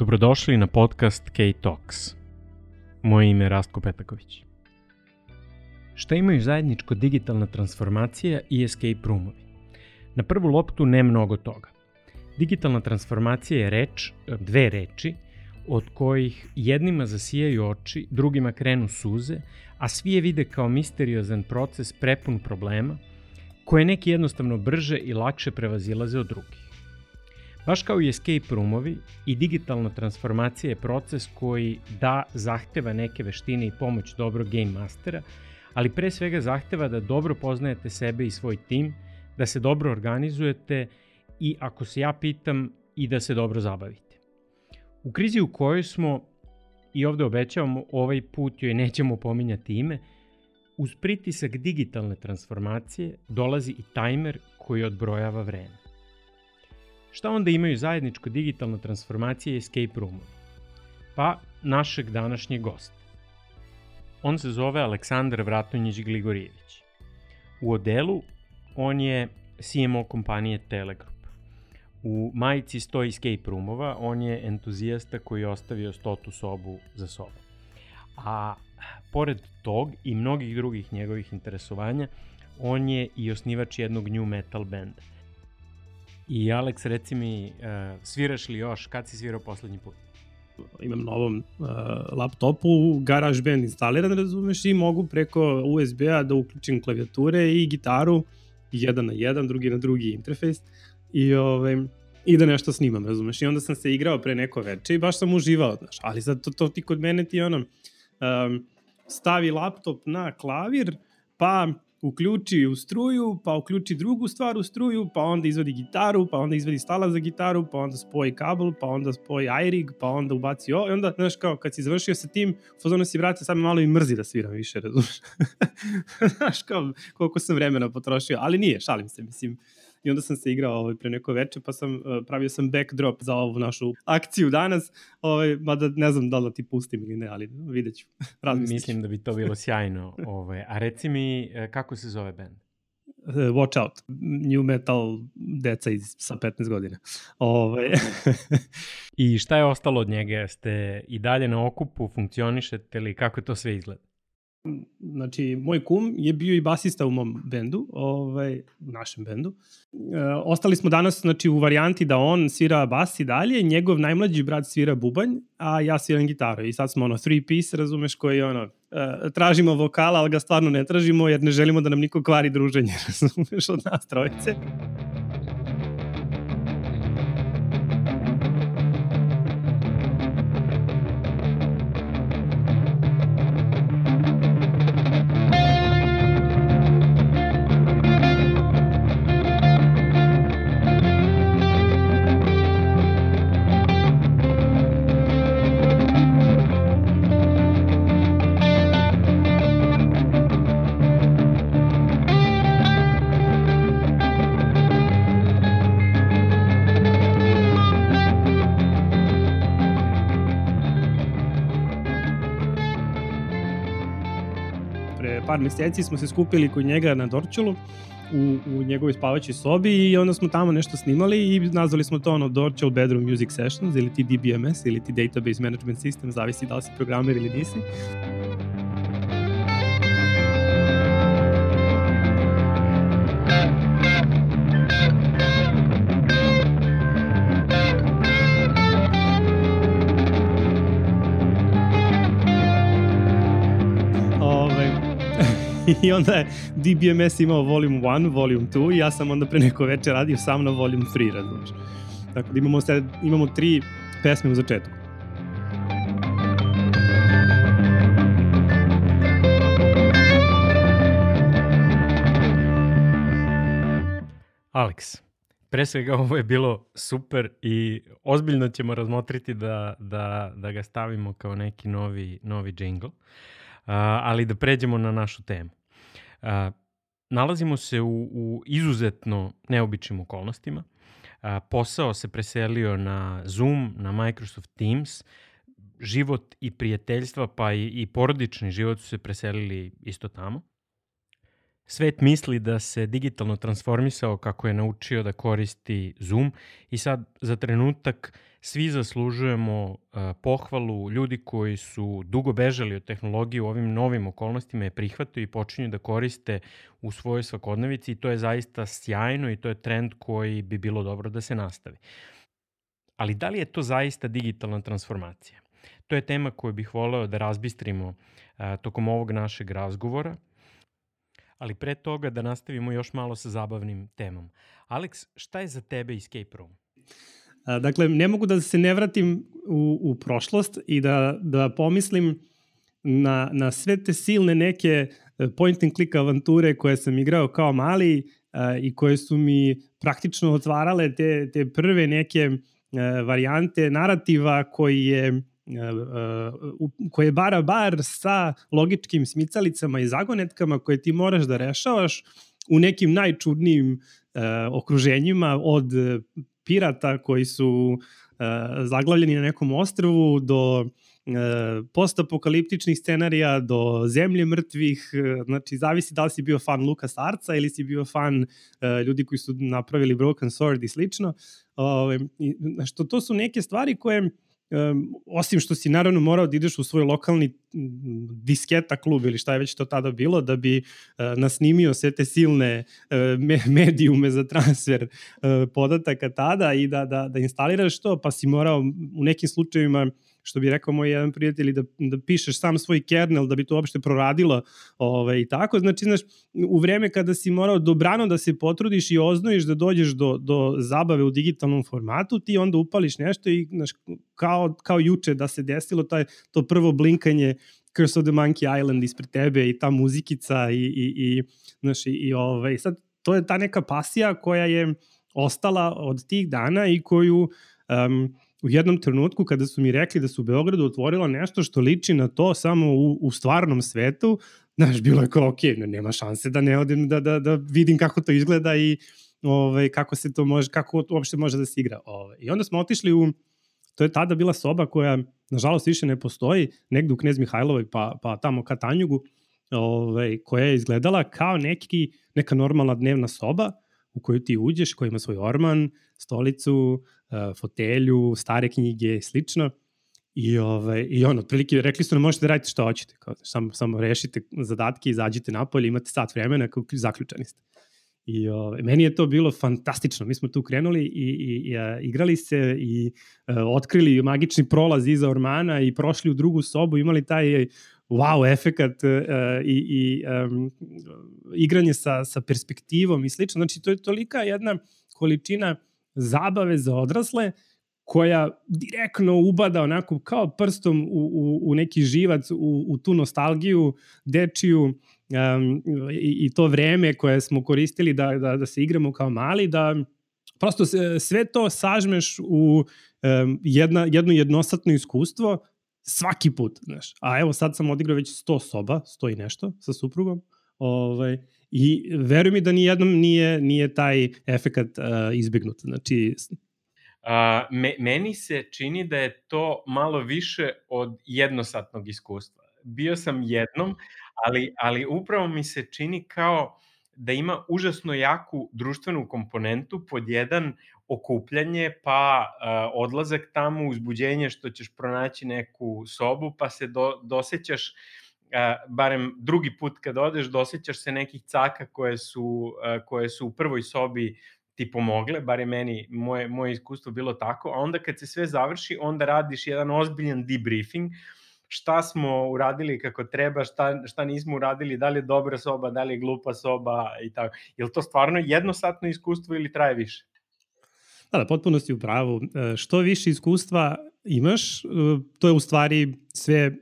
Dobrodošli na podcast K-Talks. Moje ime je Rastko Petaković. Šta imaju zajedničko digitalna transformacija i escape roomovi? Na prvu loptu ne mnogo toga. Digitalna transformacija je reč, dve reči, od kojih jednima zasijaju oči, drugima krenu suze, a svi je vide kao misteriozan proces prepun problema, koje neki jednostavno brže i lakše prevazilaze od drugih. Baš kao i escape roomovi, i digitalna transformacija je proces koji da zahteva neke veštine i pomoć dobrog game mastera, ali pre svega zahteva da dobro poznajete sebe i svoj tim, da se dobro organizujete i ako se ja pitam i da se dobro zabavite. U krizi u kojoj smo, i ovde obećavamo, ovaj put joj nećemo pominjati ime, uz pritisak digitalne transformacije dolazi i tajmer koji odbrojava vreme. Šta onda imaju zajedničko digitalna transformacija i escape roomovi? Pa, našeg današnjeg gosta. On se zove Aleksandar Vratonjić-Gligorijević. U odelu on je CMO kompanije Telegroup. U majici stoji escape roomova, on je entuzijasta koji je ostavio stotu sobu za sobom. A pored tog i mnogih drugih njegovih interesovanja, on je i osnivač jednog new metal benda. I Alex, reci mi, uh, sviraš li još? Kad si svirao poslednji put? imam na ovom uh, laptopu GarageBand instaliran, razumeš, i mogu preko USB-a da uključim klavijature i gitaru, jedan na jedan, drugi na drugi interfejs i, ovaj, i da nešto snimam, razumeš. I onda sam se igrao pre neko veče i baš sam uživao, znaš, ali sad to, to ti kod mene ti ono, um, stavi laptop na klavir, pa uključi u struju, pa uključi drugu stvar u struju, pa onda izvadi gitaru, pa onda izvadi stala za gitaru, pa onda spoji kabel, pa onda spoji iRig, pa onda ubaci ovo, i onda, znaš, kao, kad si završio sa tim, fazonu si vratio, sad me malo i mrzi da sviram više, razumeš? znaš, kao, koliko sam vremena potrošio, ali nije, šalim se, mislim, i onda sam se igrao ovaj, pre neko veče, pa sam uh, pravio sam backdrop za ovu našu akciju danas, ovaj, mada ne znam da li da ti pustim ili ne, ali vidjet ću. Mislim da bi to bilo sjajno. Ovaj. A reci mi, e, kako se zove band? Uh, watch out, new metal deca iz, sa 15 godina. Ovaj. I šta je ostalo od njega? Jeste i dalje na okupu, funkcionišete ili kako to sve izgleda? Znači, moj kum je bio i basista u mom bendu, ovaj, u našem bendu. E, ostali smo danas znači, u varijanti da on svira bas i dalje, njegov najmlađi brat svira bubanj, a ja sviram gitaru. I sad smo ono three piece, razumeš, koji ono, e, tražimo vokala, ali ga stvarno ne tražimo jer ne želimo da nam niko kvari druženje, razumeš, od nas trojice. Par meseci smo se skupili kod njega na Dorčulu u, u njegovoj spavaćoj sobi i onda smo tamo nešto snimali i nazvali smo to ono Dorčul Bedroom Music Sessions ili ti DBMS ili ti Database Management System, zavisi da li si programer ili nisi. I onda je DBMS imao volume 1, volume 2 i ja sam onda pre neko veče radio sam na volume 3, razumiješ. Tako da imamo, sad, imamo tri pesme u začetku. Alex, pre svega ovo je bilo super i ozbiljno ćemo razmotriti da, da, da ga stavimo kao neki novi, novi jingle, uh, ali da pređemo na našu temu. A, nalazimo se u, u izuzetno neobičnim okolnostima. A, posao se preselio na Zoom, na Microsoft Teams, život i prijateljstva pa i, i porodični život su se preselili isto tamo. Svet misli da se digitalno transformisao kako je naučio da koristi Zoom i sad za trenutak svi zaslužujemo uh, pohvalu ljudi koji su dugo bežali od tehnologije u ovim novim okolnostima je prihvataju i počinju da koriste u svojoj svakodnevici i to je zaista sjajno i to je trend koji bi bilo dobro da se nastavi. Ali da li je to zaista digitalna transformacija? To je tema koju bih voleo da razbistrimo uh, tokom ovog našeg razgovora – ali pre toga da nastavimo još malo sa zabavnim temom. Alex, šta je za tebe escape room? Dakle, ne mogu da se ne vratim u, u prošlost i da, da pomislim na, na sve te silne neke e, point and click avanture koje sam igrao kao mali a, i koje su mi praktično otvarale te, te prve neke a, e, varijante narativa koji je koje je bara bar sa logičkim smicalicama i zagonetkama koje ti moraš da rešavaš u nekim najčudnijim uh, okruženjima od pirata koji su uh, zaglavljeni na nekom ostrvu do postapokaliptičnih scenarija do zemlje mrtvih, znači zavisi da li si bio fan Lucas Arca ili si bio fan ljudi koji su napravili Broken Sword i slično. Uh, što to su neke stvari koje osim što si naravno morao da ideš u svoj lokalni disketa klub ili šta je već to tada bilo, da bi uh, nasnimio sve te silne uh, me, medijume za transfer uh, podataka tada i da, da, da instaliraš to, pa si morao u nekim slučajevima što bi rekao moj jedan prijatelj, da, da pišeš sam svoj kernel da bi to uopšte proradilo ovaj, i tako. Znači, znaš, u vreme kada si morao dobrano da se potrudiš i oznojiš da dođeš do, do zabave u digitalnom formatu, ti onda upališ nešto i znaš, kao, kao juče da se desilo taj, to prvo blinkanje Curse of the Monkey Island ispred tebe i ta muzikica i, i, i, znaš, i, i ovaj, sad to je ta neka pasija koja je ostala od tih dana i koju um, u jednom trenutku kada su mi rekli da su u Beogradu otvorila nešto što liči na to samo u, u stvarnom svetu, znaš, bilo je kao, ok, nema šanse da ne odem da, da, da vidim kako to izgleda i ovaj, kako se to može, kako uopšte može da se igra. Ovaj. I onda smo otišli u, to je tada bila soba koja, nažalost, više ne postoji, negde u Knez Mihajlovoj, pa, pa tamo ka Tanjugu, ovaj, koja je izgledala kao neki, neka normalna dnevna soba, u koju ti uđeš, koja ima svoj orman, stolicu, uh, fotelju, stare knjige i slično. I, ovaj, I on, otprilike, rekli su nam možete da radite što hoćete, kao, samo, samo rešite zadatke, izađite napolje, imate sat vremena, kao zaključani ste. I ovaj, meni je to bilo fantastično. Mi smo tu krenuli i, i, i a, igrali se i uh, otkrili magični prolaz iza ormana i prošli u drugu sobu, imali taj wow efekat uh, i, i um, igranje sa, sa perspektivom i slično. Znači, to je tolika jedna količina zabave za odrasle koja direktno ubada onako kao prstom u, u, u neki živac, u, u tu nostalgiju dečiju um, i, i to vreme koje smo koristili da, da, da se igramo kao mali, da prosto sve to sažmeš u um, jedna, jedno jednosatno iskustvo svaki put, znaš. A evo sad sam odigrao već 100 soba, 100 i nešto sa suprugom. Ovaj, I veruj mi da ni jednom nije, nije taj efekat uh, izbegnut. Znači, A, me, meni se čini da je to malo više od jednosatnog iskustva. Bio sam jednom, ali, ali upravo mi se čini kao da ima užasno jaku društvenu komponentu pod jedan okupljanje, pa uh, odlazak tamo, uzbuđenje što ćeš pronaći neku sobu, pa se do, dosećaš barem drugi put kad odeš, dosećaš se nekih caka koje su, koje su u prvoj sobi ti pomogle, bar je meni moje, moje iskustvo bilo tako, a onda kad se sve završi, onda radiš jedan ozbiljan debriefing, šta smo uradili kako treba, šta, šta nismo uradili, da li je dobra soba, da li je glupa soba i tako. Je li to stvarno jednosatno iskustvo ili traje više? Da, da, potpuno si u pravu. E, što više iskustva imaš, e, to je u stvari sve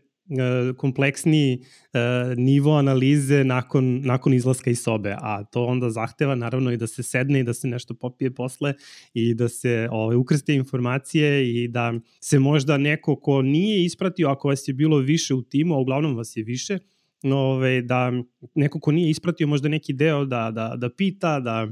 kompleksniji e, nivo analize nakon, nakon izlaska iz sobe, a to onda zahteva naravno i da se sedne i da se nešto popije posle i da se ovaj, ukrste informacije i da se možda neko ko nije ispratio, ako vas je bilo više u timu, a uglavnom vas je više, ove, ovaj, da neko ko nije ispratio možda neki deo da, da, da pita, da,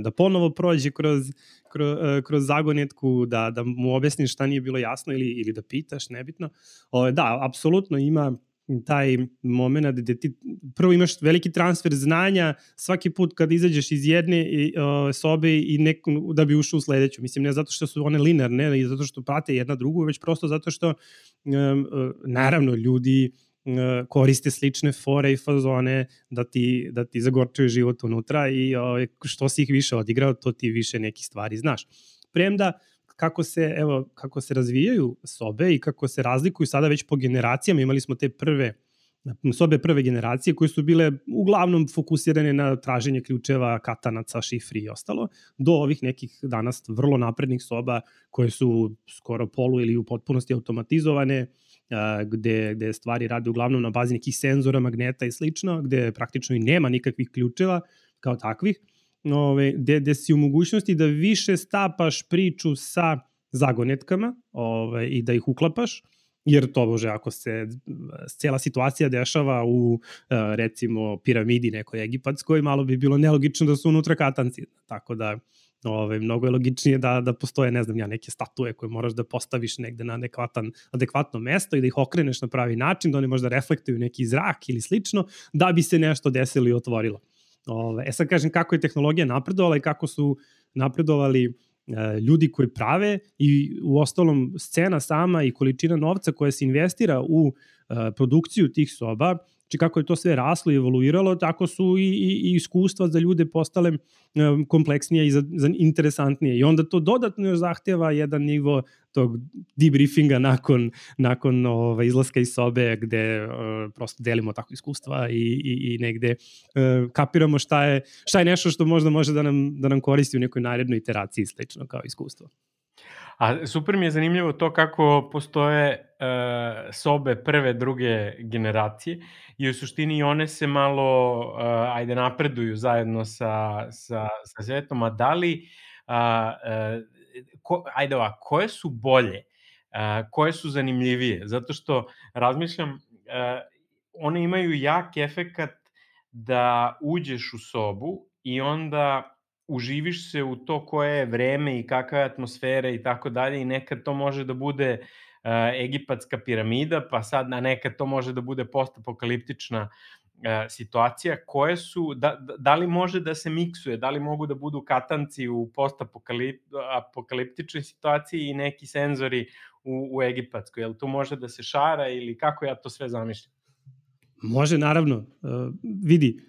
da ponovo prođe kroz, kroz, e, kroz zagonetku, da, da mu objasniš šta nije bilo jasno ili, ili da pitaš, nebitno. O, da, apsolutno ima taj moment gde ti prvo imaš veliki transfer znanja svaki put kad izađeš iz jedne uh, sobe i neku, da bi ušao u sledeću. Mislim, ne zato što su one linearne i zato što prate jedna drugu, već prosto zato što um, naravno ljudi koriste slične fore i fazone da ti, da ti zagorčuje život unutra i o, što si ih više odigrao, to ti više neki stvari znaš. Premda kako se, evo, kako se razvijaju sobe i kako se razlikuju sada već po generacijama. Imali smo te prve sobe prve generacije koje su bile uglavnom fokusirane na traženje ključeva, katanaca, šifri i ostalo, do ovih nekih danas vrlo naprednih soba koje su skoro polu ili u potpunosti automatizovane, gde, gde stvari rade uglavnom na bazi nekih senzora, magneta i slično, gde praktično i nema nikakvih ključeva kao takvih ove, gde, gde si u mogućnosti da više stapaš priču sa zagonetkama ove, i da ih uklapaš, jer to bože ako se cijela situacija dešava u recimo piramidi nekoj egipatskoj, malo bi bilo nelogično da su unutra katanci. Tako da ove, mnogo je logičnije da, da postoje, ne znam ja, neke statue koje moraš da postaviš negde na adekvatan, adekvatno mesto i da ih okreneš na pravi način, da one možda reflektuju neki zrak ili slično, da bi se nešto desilo i otvorilo. Ove, e sad kažem kako je tehnologija napredovala i kako su napredovali e, ljudi koji prave i u ostalom scena sama i količina novca koja se investira u e, produkciju tih soba Znači kako je to sve raslo i evoluiralo, tako su i, i, i iskustva za ljude postale kompleksnije i za, za interesantnije. I onda to dodatno još zahteva jedan nivo tog debriefinga nakon, nakon ove, izlaska iz sobe gde uh, prosto delimo tako iskustva i, i, i negde uh, kapiramo šta je, šta je nešto što možda može da nam, da nam koristi u nekoj narednoj iteraciji slično kao iskustvo. A super mi je zanimljivo to kako postoje uh, sobe prve, druge generacije i u suštini one se malo, uh, ajde, napreduju zajedno sa, sa, sa svetom, a da li, uh, uh, ko, ajde ovako, koje su bolje, uh, koje su zanimljivije? Zato što razmišljam, uh, one imaju jak efekat da uđeš u sobu i onda uživiš se u to koje je vreme i kakva je atmosfera i tako dalje i nekad to može da bude uh, egipatska piramida, pa sad na nekad to može da bude postapokaliptična uh, situacija, koje su, da, da li može da se miksuje, da li mogu da budu katanci u postapokaliptičnoj situaciji i neki senzori u, u egipatskoj, jel to može da se šara ili kako ja to sve zamišljam? Može, naravno. Uh, vidi,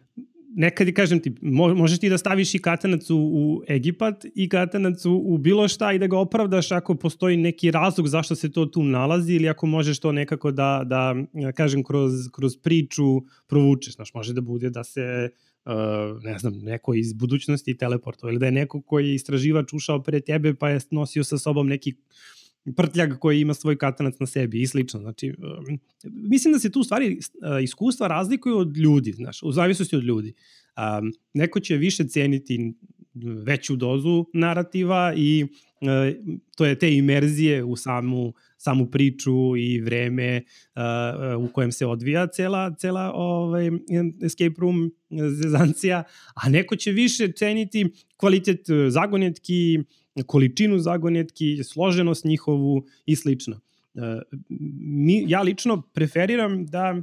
nekad i kažem ti, možeš ti da staviš i katanac u, u Egipat i katanac u, u bilo šta i da ga opravdaš ako postoji neki razlog zašto se to tu nalazi ili ako možeš to nekako da, da kažem, kroz, kroz priču provučeš. Znaš, može da bude da se Uh, ne znam, neko iz budućnosti teleportova ili da je neko koji je istraživač ušao pre tebe pa je nosio sa sobom neki prtljag koji ima svoj katanac na sebi i slično. Znači, um, mislim da se tu stvari uh, iskustva razlikuju od ljudi, znaš, u zavisnosti od ljudi. Um, neko će više ceniti veću dozu narativa i uh, to je te imerzije u samu samu priču i vreme uh, u kojem se odvija cela, cela ovaj, escape room zezancija, a neko će više ceniti kvalitet zagonetki, količinu zagonetki, složenost njihovu i slično. E, mi, ja lično preferiram da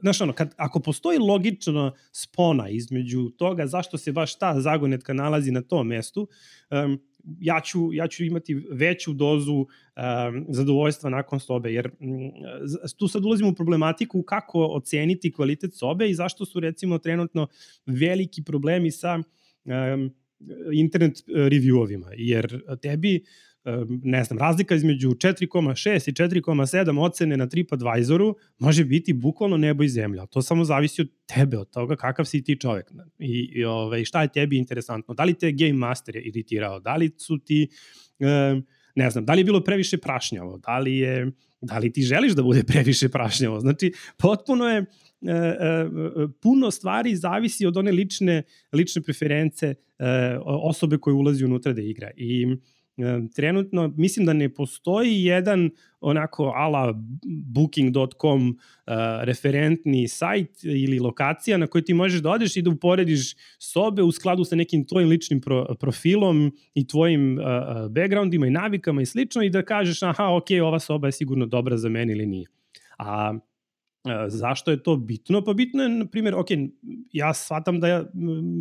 znaš ono, kad, ako postoji logična spona između toga zašto se baš ta zagonetka nalazi na tom mestu, um, ja ću, ja ću imati veću dozu um, zadovoljstva nakon sobe, jer um, tu sad ulazimo u problematiku kako oceniti kvalitet sobe i zašto su recimo trenutno veliki problemi sa um, internet e, reviewovima, jer tebi e, ne znam, razlika između 4,6 i 4,7 ocene na TripAdvisoru može biti bukvalno nebo i zemlja. To samo zavisi od tebe, od toga kakav si ti čovek. I, i ovaj, šta je tebi interesantno. Da li te Game Master je iritirao? Da li su ti, ne znam, da li je bilo previše prašnjavo? Da li je, da li ti želiš da bude previše prašnjavo? Znači, potpuno je E, e, puno stvari zavisi od one lične, lične preference e, osobe koje ulazi unutra da igra. I trenutno mislim da ne postoji jedan onako ala booking.com uh, referentni sajt ili lokacija na koji ti možeš da odeš i da uporediš sobe u skladu sa nekim tvojim ličnim pro, profilom i tvojim uh, backgroundima i navikama i slično i da kažeš aha ok, ova soba je sigurno dobra za mene ili nije. A Zašto je to bitno? Pa bitno je, na primjer, ok, ja shvatam da ja,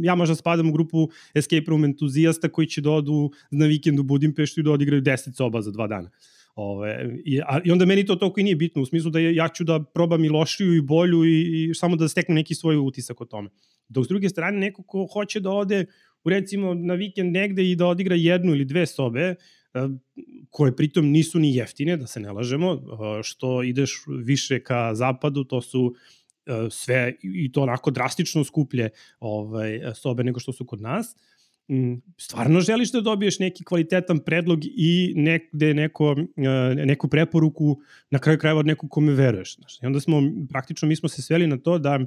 ja možda spadam u grupu escape room entuzijasta koji će da odu na vikend u Budimpeštu i da odigraju 10 soba za dva dana. Ove, i, a, I onda meni to toliko i nije bitno, u smislu da ja ću da probam i lošiju i bolju i, i samo da steknem neki svoj utisak o tome. Dok s druge strane, neko ko hoće da ode u recimo na vikend negde i da odigra jednu ili dve sobe, koje pritom nisu ni jeftine, da se ne lažemo, što ideš više ka zapadu, to su sve i to onako drastično skuplje ovaj, sobe nego što su kod nas. Mm, stvarno želiš da dobiješ neki kvalitetan predlog i negde neko, neku preporuku na kraju krajeva od nekog kome veruješ. I onda smo, praktično mi smo se sveli na to da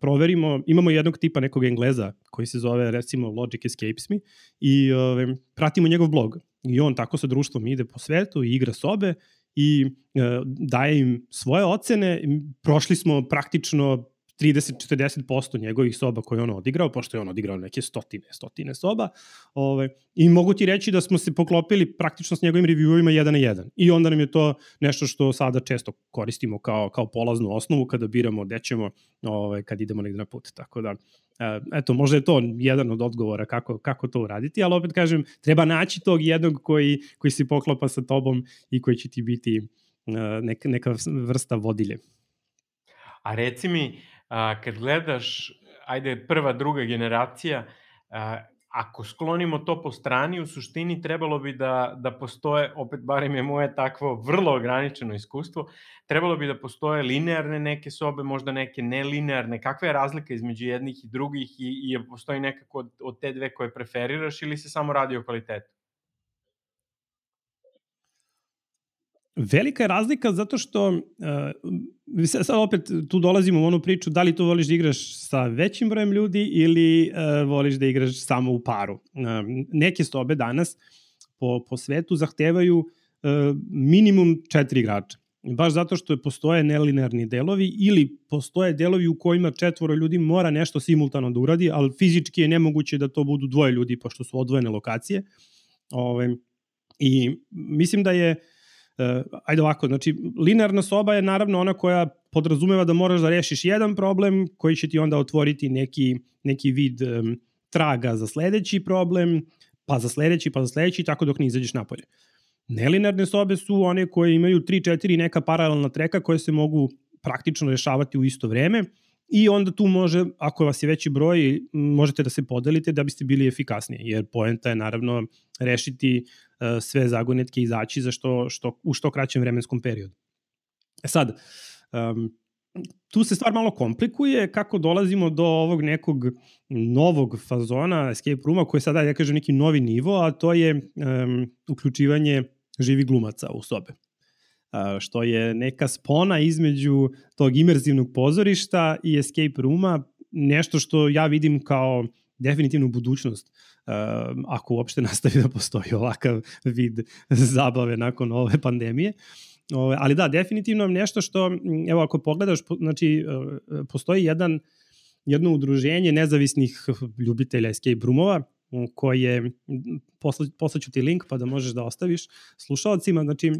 proverimo, imamo jednog tipa nekog engleza koji se zove recimo Logic Escapes Me i ove, pratimo njegov blog I on tako sa društvom ide po svetu i igra sobe i e, daje im svoje ocene. Prošli smo praktično 30-40% njegovih soba koje on odigrao, pošto je on odigrao neke stotine, stotine soba. Ove, I mogu ti reći da smo se poklopili praktično s njegovim reviewovima jedan na jedan. I onda nam je to nešto što sada često koristimo kao, kao polaznu osnovu kada biramo gde ćemo ove, kad idemo negde na put. Tako da, e, eto, možda je to jedan od odgovora kako, kako to uraditi, ali opet kažem, treba naći tog jednog koji, koji se poklopa sa tobom i koji će ti biti e, neka, neka vrsta vodilje. A reci mi, a, kad gledaš, ajde, prva, druga generacija, a, ako sklonimo to po strani, u suštini trebalo bi da, da postoje, opet barem je moje takvo vrlo ograničeno iskustvo, trebalo bi da postoje linearne neke sobe, možda neke nelinearne. Kakva je razlika između jednih i drugih i, i postoji nekako od, od te dve koje preferiraš ili se samo radi o kvalitetu? Velika je razlika zato što uh, sad opet tu dolazimo u onu priču da li tu voliš da igraš sa većim brojem ljudi ili uh, voliš da igraš samo u paru. Uh, neke sobe danas po, po svetu zahtevaju uh, minimum četiri igrača. Baš zato što postoje nelinearni delovi ili postoje delovi u kojima četvoro ljudi mora nešto simultano da uradi, ali fizički je nemoguće da to budu dvoje ljudi pošto su odvojene lokacije. Ove, ovaj, I mislim da je uh, Uh, ajde ovako, znači, linearna soba je naravno ona koja podrazumeva da moraš da rešiš jedan problem koji će ti onda otvoriti neki, neki vid um, traga za sledeći problem, pa za sledeći, pa za sledeći, tako dok ne izađeš napolje. Nelinearne sobe su one koje imaju 3-4 neka paralelna treka koje se mogu praktično rešavati u isto vreme i onda tu može, ako vas je veći broj, možete da se podelite da biste bili efikasniji, jer poenta je naravno rešiti uh, sve zagonetke i izaći za što, što, u što kraćem vremenskom periodu. E sad, um, tu se stvar malo komplikuje kako dolazimo do ovog nekog novog fazona escape rooma koji je sada, ja kažem, neki novi nivo, a to je um, uključivanje živih glumaca u sobe što je neka spona između tog imerzivnog pozorišta i escape rooma, nešto što ja vidim kao definitivnu budućnost ako uopšte nastavi da postoji ovakav vid zabave nakon ove pandemije. ali da, definitivno nešto što, evo ako pogledaš, znači postoji jedan, jedno udruženje nezavisnih ljubitelja escape roomova, koje, posla, poslaću ti link pa da možeš da ostaviš slušalcima, znači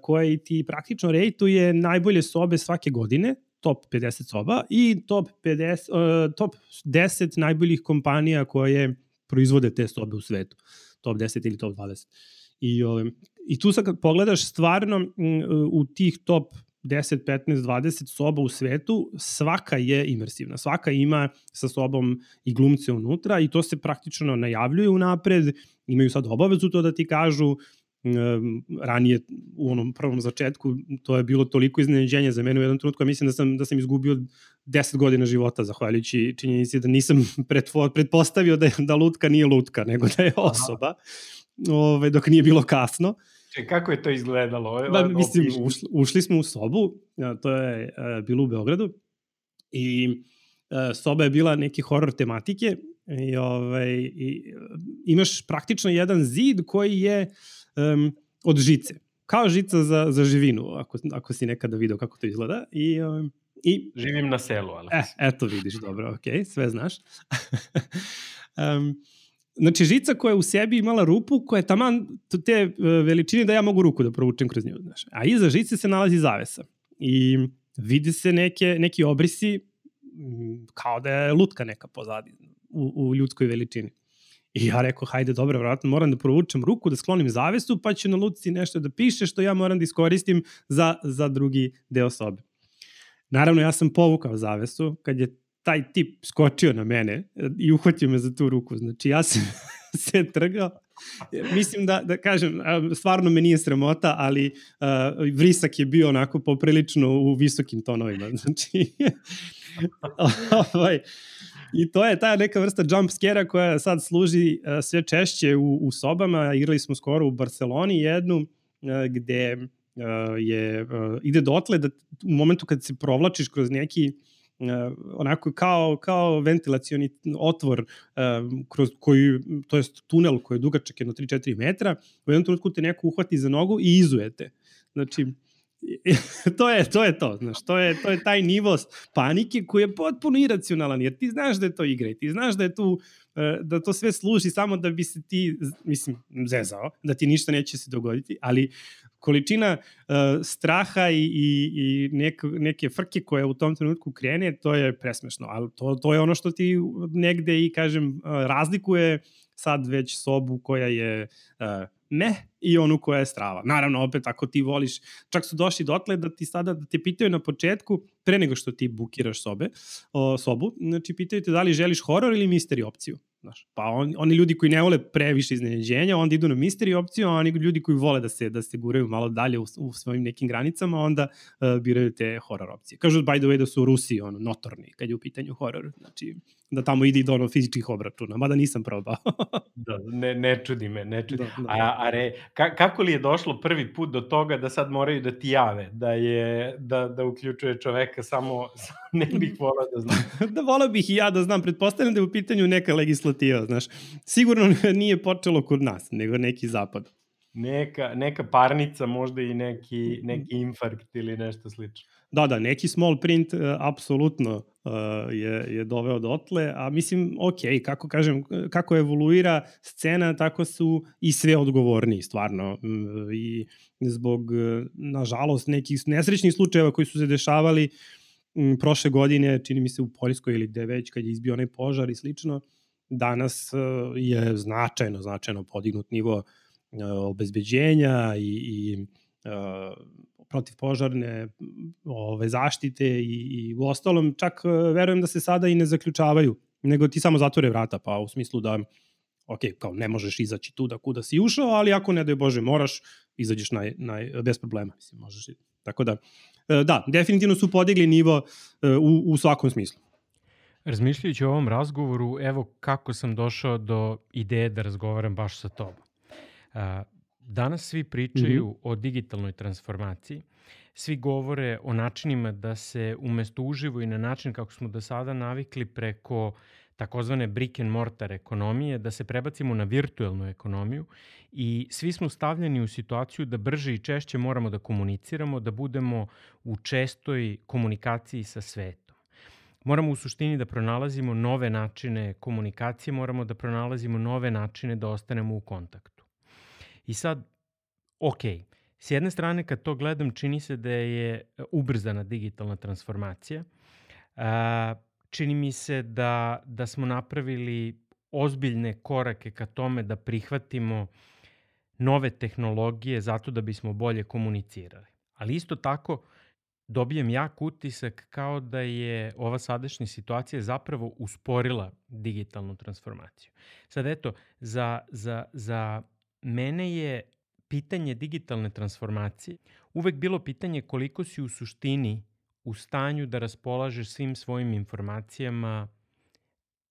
koje ti praktično rejtuje najbolje sobe svake godine, top 50 soba i top, 50, uh, top 10 najboljih kompanija koje proizvode te sobe u svetu. Top 10 ili top 20. I, i tu sad kad pogledaš stvarno u tih top 10, 15, 20 soba u svetu, svaka je imersivna. Svaka ima sa sobom i glumce unutra i to se praktično najavljuje unapred, imaju sad obavezu to da ti kažu, ranije u onom prvom začetku to je bilo toliko iznenađenje za mene u jednom trenutku, mislim da sam, da sam izgubio 10 godina života zahvaljujući činjenici da nisam pretpostavio da, da lutka nije lutka, nego da je osoba, ove, dok nije bilo kasno. Če, kako je to izgledalo? Da, mislim, ušli, ušli smo u sobu, to je uh, bilo u Beogradu, i uh, soba je bila neke horror tematike, i, ovaj, i imaš praktično jedan zid koji je um, od žice. Kao žica za, za živinu, ako, ako si nekada video kako to izgleda. I, um, i, Živim na selu, ali... E, eto vidiš, dobro, ok, sve znaš. um, Znači, žica koja je u sebi imala rupu koja je taman te e, veličine da ja mogu ruku da provučem kroz nju. Znaš. A iza žice se nalazi zavesa. I vidi se neke, neki obrisi kao da je lutka neka pozadi u, u ljudskoj veličini. I ja rekao, hajde, dobro, vratno, moram da provučem ruku, da sklonim zavesu, pa će na luci nešto da piše što ja moram da iskoristim za, za drugi deo sobe. Naravno, ja sam povukao zavesu, kad je taj tip skočio na mene i uhvatio me za tu ruku. Znači, ja sam se trgao. Mislim da, da kažem, stvarno me nije sramota, ali uh, vrisak je bio onako poprilično u visokim tonovima. Znači, ovaj, I to je ta neka vrsta jump scare koja sad služi uh, sve češće u, u sobama. Igrali smo skoro u Barceloni jednu uh, gde uh, je, uh, ide dotle da u momentu kad se provlačiš kroz neki uh, onako kao, kao ventilacioni otvor uh, kroz koji, to jest tunel koji je dugačak jedno 3-4 metra, u jednom trenutku te neko uhvati za nogu i izujete. Znači, to je to je to, znaš, to je to je taj nivo panike koji je potpuno iracionalan jer ti znaš da je to igra i ti znaš da je tu da to sve služi samo da bi se ti mislim zezao, da ti ništa neće se dogoditi, ali količina uh, straha i, i, i nek, neke frke koje u tom trenutku krene, to je presmešno, ali to, to je ono što ti negde i, kažem, uh, razlikuje sad već sobu koja je uh, ne i onu koja je strava. Naravno, opet, ako ti voliš, čak su došli dotle da ti sada, da te pitaju na početku, pre nego što ti bukiraš sobe, o, sobu, znači pitaju te da li želiš horor ili misteri opciju. Znaš, pa on, oni ljudi koji ne vole previše iznenađenja, onda idu na misteri opciju, a oni ljudi koji vole da se da se guraju malo dalje u, u svojim nekim granicama, onda uh, biraju te horor opcije. Kažu, by the way, da su Rusi ono, notorni kad je u pitanju horor. Znači, da tamo ide do ono fizičkih obračuna, mada nisam probao. da, ne, ne čudi me, ne čudi. Da, da. A, a re, ka, kako li je došlo prvi put do toga da sad moraju da ti jave, da je, da, da uključuje čoveka samo, ne bih volao da znam. da volao bih i ja da znam, pretpostavljam da je u pitanju neka legislativa, znaš. Sigurno nije počelo kod nas, ego neki zapad. Neka, neka parnica, možda i neki, neki infarkt ili nešto slično. Da, da, neki small print uh, apsolutno uh, je, je doveo dotle, a mislim, ok, kako kažem, kako evoluira scena, tako su i sve odgovorni, stvarno. I zbog, nažalost, nekih nesrećnih slučajeva koji su se dešavali m, prošle godine, čini mi se u Poljskoj ili gde već, kad je izbio onaj požar i slično, danas uh, je značajno, značajno podignut nivo uh, obezbeđenja i, i uh, protivpožarne ove, zaštite i, i u ostalom čak verujem da se sada i ne zaključavaju, nego ti samo zatvore vrata, pa u smislu da ok, kao ne možeš izaći tu da kuda si ušao, ali ako ne daj Bože moraš, izađeš naj, naj, bez problema. Mislim, možeš tako da, da, definitivno su podigli nivo u, u svakom smislu. Razmišljajući o ovom razgovoru, evo kako sam došao do ideje da razgovaram baš sa tobom. Danas svi pričaju mm -hmm. o digitalnoj transformaciji. Svi govore o načinima da se umesto uživo i na način kako smo do sada navikli preko takozvane brick and mortar ekonomije, da se prebacimo na virtuelnu ekonomiju i svi smo stavljeni u situaciju da brže i češće moramo da komuniciramo, da budemo u čestoj komunikaciji sa svetom. Moramo u suštini da pronalazimo nove načine komunikacije, moramo da pronalazimo nove načine da ostanemo u kontaktu. I sad, ok, s jedne strane kad to gledam čini se da je e, ubrzana digitalna transformacija. A, čini mi se da, da smo napravili ozbiljne korake ka tome da prihvatimo nove tehnologije zato da bismo bolje komunicirali. Ali isto tako dobijem jak utisak kao da je ova sadašnja situacija zapravo usporila digitalnu transformaciju. Sad eto, za, za, za mene je pitanje digitalne transformacije uvek bilo pitanje koliko si u suštini u stanju da raspolažeš svim svojim informacijama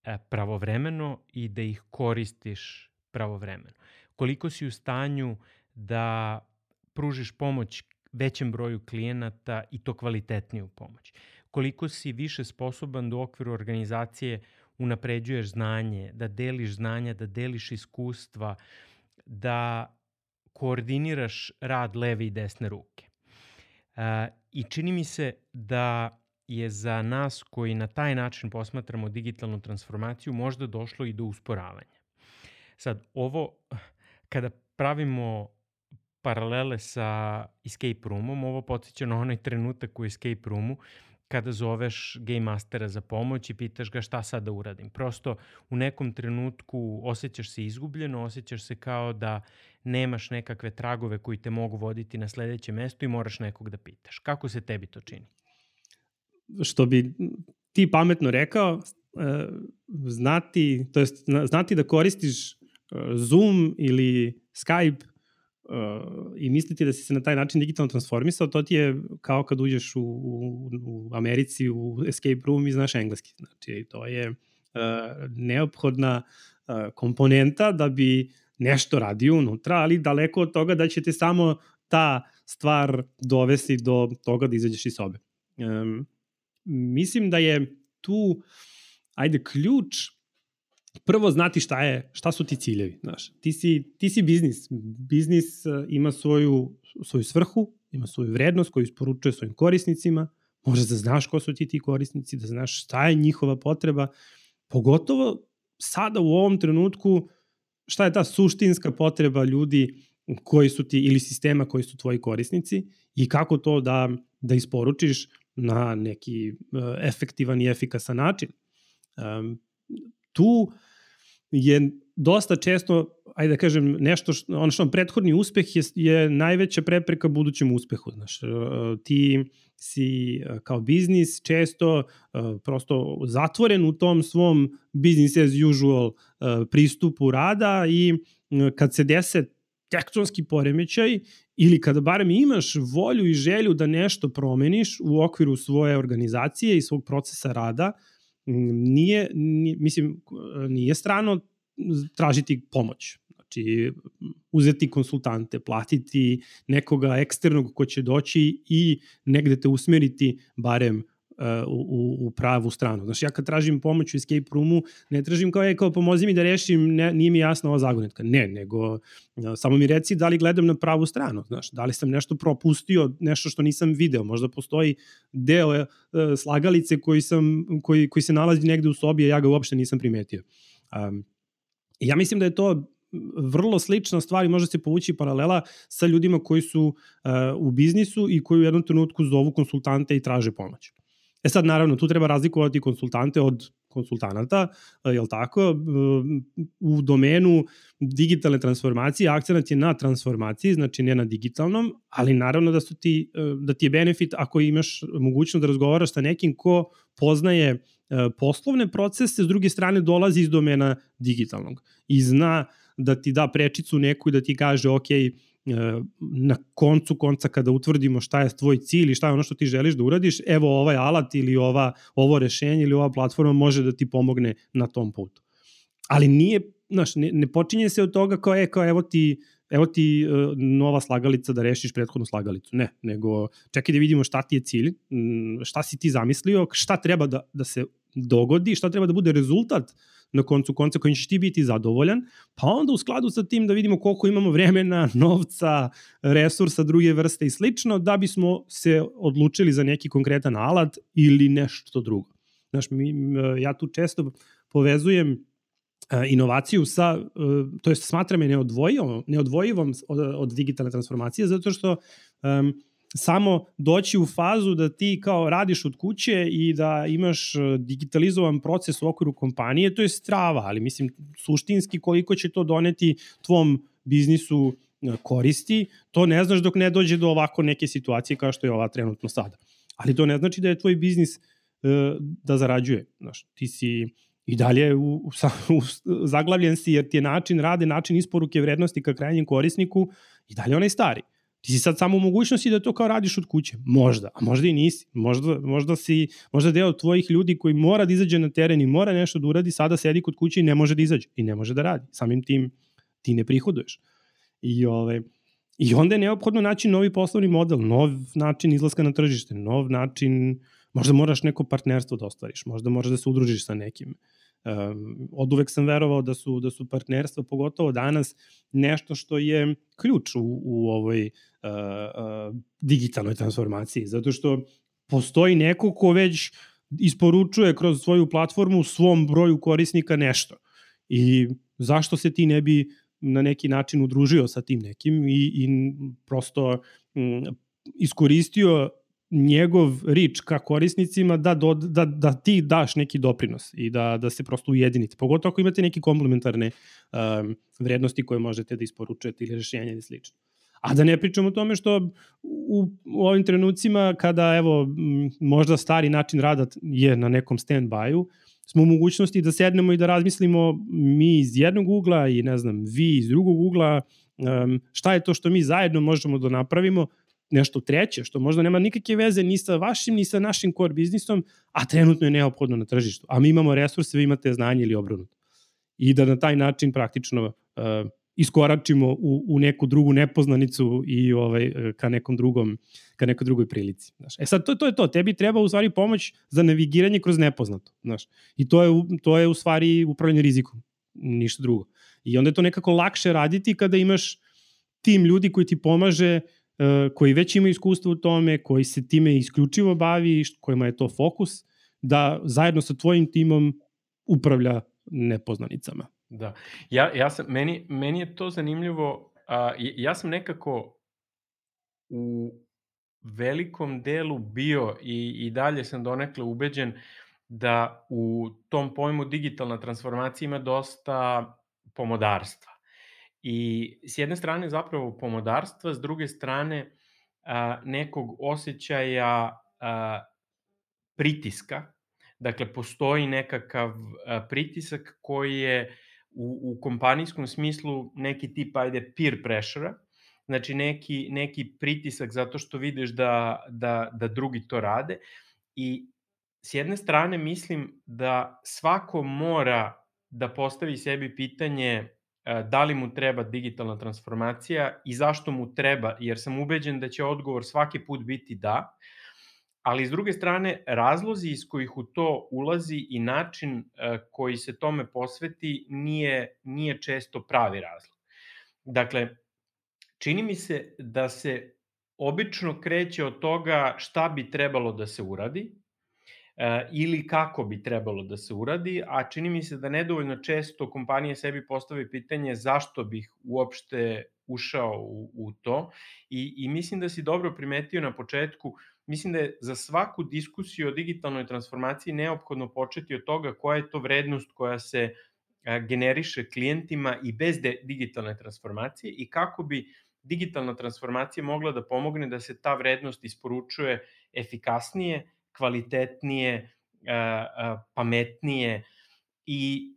e, pravovremeno i da ih koristiš pravovremeno. Koliko si u stanju da pružiš pomoć većem broju klijenata i to kvalitetniju pomoć. Koliko si više sposoban da u okviru organizacije unapređuješ znanje, da deliš znanja, da deliš iskustva, da koordiniraš rad leve i desne ruke. I čini mi se da je za nas koji na taj način posmatramo digitalnu transformaciju možda došlo i do usporavanja. Sad, ovo, kada pravimo paralele sa escape roomom, ovo podsjeća na onaj trenutak u escape roomu kada zoveš game mastera za pomoć i pitaš ga šta sad da uradim. Prosto u nekom trenutku osjećaš se izgubljeno, osjećaš se kao da nemaš nekakve tragove koji te mogu voditi na sledeće mesto i moraš nekog da pitaš. Kako se tebi to čini? Što bi ti pametno rekao, e, znati, to jest znati da koristiš e, Zoom ili Skype i misliti da si se na taj način digitalno transformisao, to ti je kao kad uđeš u, u, u Americi u escape room i znaš engleski. Znači, to je uh, neophodna uh, komponenta da bi nešto radio unutra, ali daleko od toga da će te samo ta stvar dovesti do toga da izađeš iz sobe. Um, mislim da je tu, ajde, ključ prvo znati šta je, šta su ti ciljevi, znaš. Ti si, ti si biznis. Biznis e, ima svoju, svoju svrhu, ima svoju vrednost koju isporučuje svojim korisnicima, možda da znaš ko su ti ti korisnici, da znaš šta je njihova potreba, pogotovo sada u ovom trenutku šta je ta suštinska potreba ljudi koji su ti ili sistema koji su tvoji korisnici i kako to da, da isporučiš na neki uh, efektivan i efikasan način. Tu je dosta često, ajde da kažem, nešto, što, ono što prethodni uspeh je, je najveća prepreka budućem uspehu. Znaš, uh, ti si uh, kao biznis često uh, prosto zatvoren u tom svom business as usual pristupu rada i kad se dese tektonski poremećaj ili kada barem imaš volju i želju da nešto promeniš u okviru svoje organizacije i svog procesa rada, nije, nije mislim, nije strano tražiti pomoć. Znači, uzeti konsultante, platiti nekoga eksternog ko će doći i negde te usmeriti barem u, u pravu stranu. Znači, ja kad tražim pomoć u escape roomu, ne tražim kao, je, kao pomozi mi da rešim, ne, nije mi jasna ova zagonetka. Ne, nego samo mi reci da li gledam na pravu stranu. Znaš, da li sam nešto propustio, nešto što nisam video. Možda postoji deo e, slagalice koji, sam, koji, koji se nalazi negde u sobi, a ja ga uopšte nisam primetio. Um, ja mislim da je to vrlo slična stvar i može se povući paralela sa ljudima koji su uh, u biznisu i koji u jednom trenutku zovu konsultante i traže pomoć. E sad, naravno, tu treba razlikovati konsultante od konsultanata, e, jel tako, e, u domenu digitalne transformacije, akcenat je na transformaciji, znači ne na digitalnom, ali naravno da, su ti, e, da ti je benefit ako imaš mogućnost da razgovaraš sa nekim ko poznaje poslovne procese, s druge strane dolazi iz domena digitalnog i zna da ti da prečicu neku i da ti kaže, ok, E, na koncu konca kada utvrdimo šta je tvoj cilj i šta je ono što ti želiš da uradiš, evo ovaj alat ili ova, ovo rešenje ili ova platforma može da ti pomogne na tom putu. Ali nije, znaš, ne, ne počinje se od toga kao, e, kao evo ti, evo ti uh, nova slagalica da rešiš prethodnu slagalicu. Ne, nego čekaj da vidimo šta ti je cilj, šta si ti zamislio, šta treba da, da se dogodi, šta treba da bude rezultat uh, na koncu konca kojim ćeš ti biti zadovoljan, pa onda u skladu sa tim da vidimo koliko imamo vremena, novca, resursa druge vrste i slično, da bismo se odlučili za neki konkretan alat ili nešto drugo. Znaš, mi, ja tu često povezujem e, inovaciju sa, e, to jest smatram je neodvojivom, neodvojivom od, od digitalne transformacije, zato što um, samo doći u fazu da ti kao radiš od kuće i da imaš e, digitalizovan proces u okviru kompanije, to je strava, ali mislim suštinski koliko će to doneti tvom biznisu e, koristi, to ne znaš dok ne dođe do ovako neke situacije kao što je ova trenutno sada. Ali to ne znači da je tvoj biznis e, da zarađuje. Znaš, ti si i dalje u, u, u, zaglavljen si jer ti je način rade, način isporuke vrednosti ka krajnjem korisniku i dalje onaj stari. Ti si sad samo u mogućnosti da to kao radiš od kuće. Možda, a možda i nisi. Možda, možda si, možda deo tvojih ljudi koji mora da izađe na teren i mora nešto da uradi, sada sedi kod kuće i ne može da izađe. I ne može da radi. Samim tim ti ne prihoduješ. I, ove, I onda je neophodno naći novi poslovni model, nov način izlaska na tržište, nov način, možda moraš neko partnerstvo da ostvariš, možda moraš da se udružiš sa nekim. Um, od uvek sam verovao da su, da su partnerstva, pogotovo danas, nešto što je ključ u, u ovoj uh, digitalnoj transformaciji, zato što postoji neko ko već isporučuje kroz svoju platformu svom broju korisnika nešto. I zašto se ti ne bi na neki način udružio sa tim nekim i, i prosto m, iskoristio njegov rič ka korisnicima da, do, da, da ti daš neki doprinos i da, da se prosto ujedinite. Pogotovo ako imate neke komplementarne um, vrednosti koje možete da isporučujete ili rešenja ili slično. A da ne pričamo o tome što u, u ovim trenucima kada evo možda stari način rada je na nekom stand-by-u, smo u mogućnosti da sednemo i da razmislimo mi iz jednog ugla i ne znam, vi iz drugog ugla, um, šta je to što mi zajedno možemo da napravimo, nešto treće, što možda nema nikakve veze ni sa vašim, ni sa našim core biznisom, a trenutno je neophodno na tržištu. A mi imamo resurse, vi imate znanje ili obrnuto. I da na taj način praktično uh, iskoračimo u, u neku drugu nepoznanicu i ovaj ka nekom drugom ka nekoj drugoj prilici, znaš. E sad to to je to, tebi treba u stvari pomoć za navigiranje kroz nepoznato, znaš. I to je to je u stvari upravljanje rizikom, ništa drugo. I onda je to nekako lakše raditi kada imaš tim ljudi koji ti pomaže uh, koji već imaju iskustvo u tome, koji se time isključivo bavi, kojima je to fokus, da zajedno sa tvojim timom upravlja nepoznanicama. Da. Ja, ja sam, meni, meni je to zanimljivo. A, ja sam nekako u velikom delu bio i, i dalje sam donekle ubeđen da u tom pojmu digitalna transformacija ima dosta pomodarstva. I s jedne strane zapravo pomodarstva, s druge strane a, nekog osjećaja a, pritiska. Dakle, postoji nekakav a, pritisak koji je u, u kompanijskom smislu neki tip, ajde, peer pressure znači neki, neki pritisak zato što vidiš da, da, da drugi to rade i s jedne strane mislim da svako mora da postavi sebi pitanje da li mu treba digitalna transformacija i zašto mu treba, jer sam ubeđen da će odgovor svaki put biti da, ali s druge strane razlozi iz kojih u to ulazi i način e, koji se tome posveti nije, nije često pravi razlog. Dakle, čini mi se da se obično kreće od toga šta bi trebalo da se uradi e, ili kako bi trebalo da se uradi, a čini mi se da nedovoljno često kompanije sebi postave pitanje zašto bih uopšte ušao u, u to. I, i mislim da si dobro primetio na početku mislim da je za svaku diskusiju o digitalnoj transformaciji neophodno početi od toga koja je to vrednost koja se generiše klijentima i bez digitalne transformacije i kako bi digitalna transformacija mogla da pomogne da se ta vrednost isporučuje efikasnije, kvalitetnije, pametnije i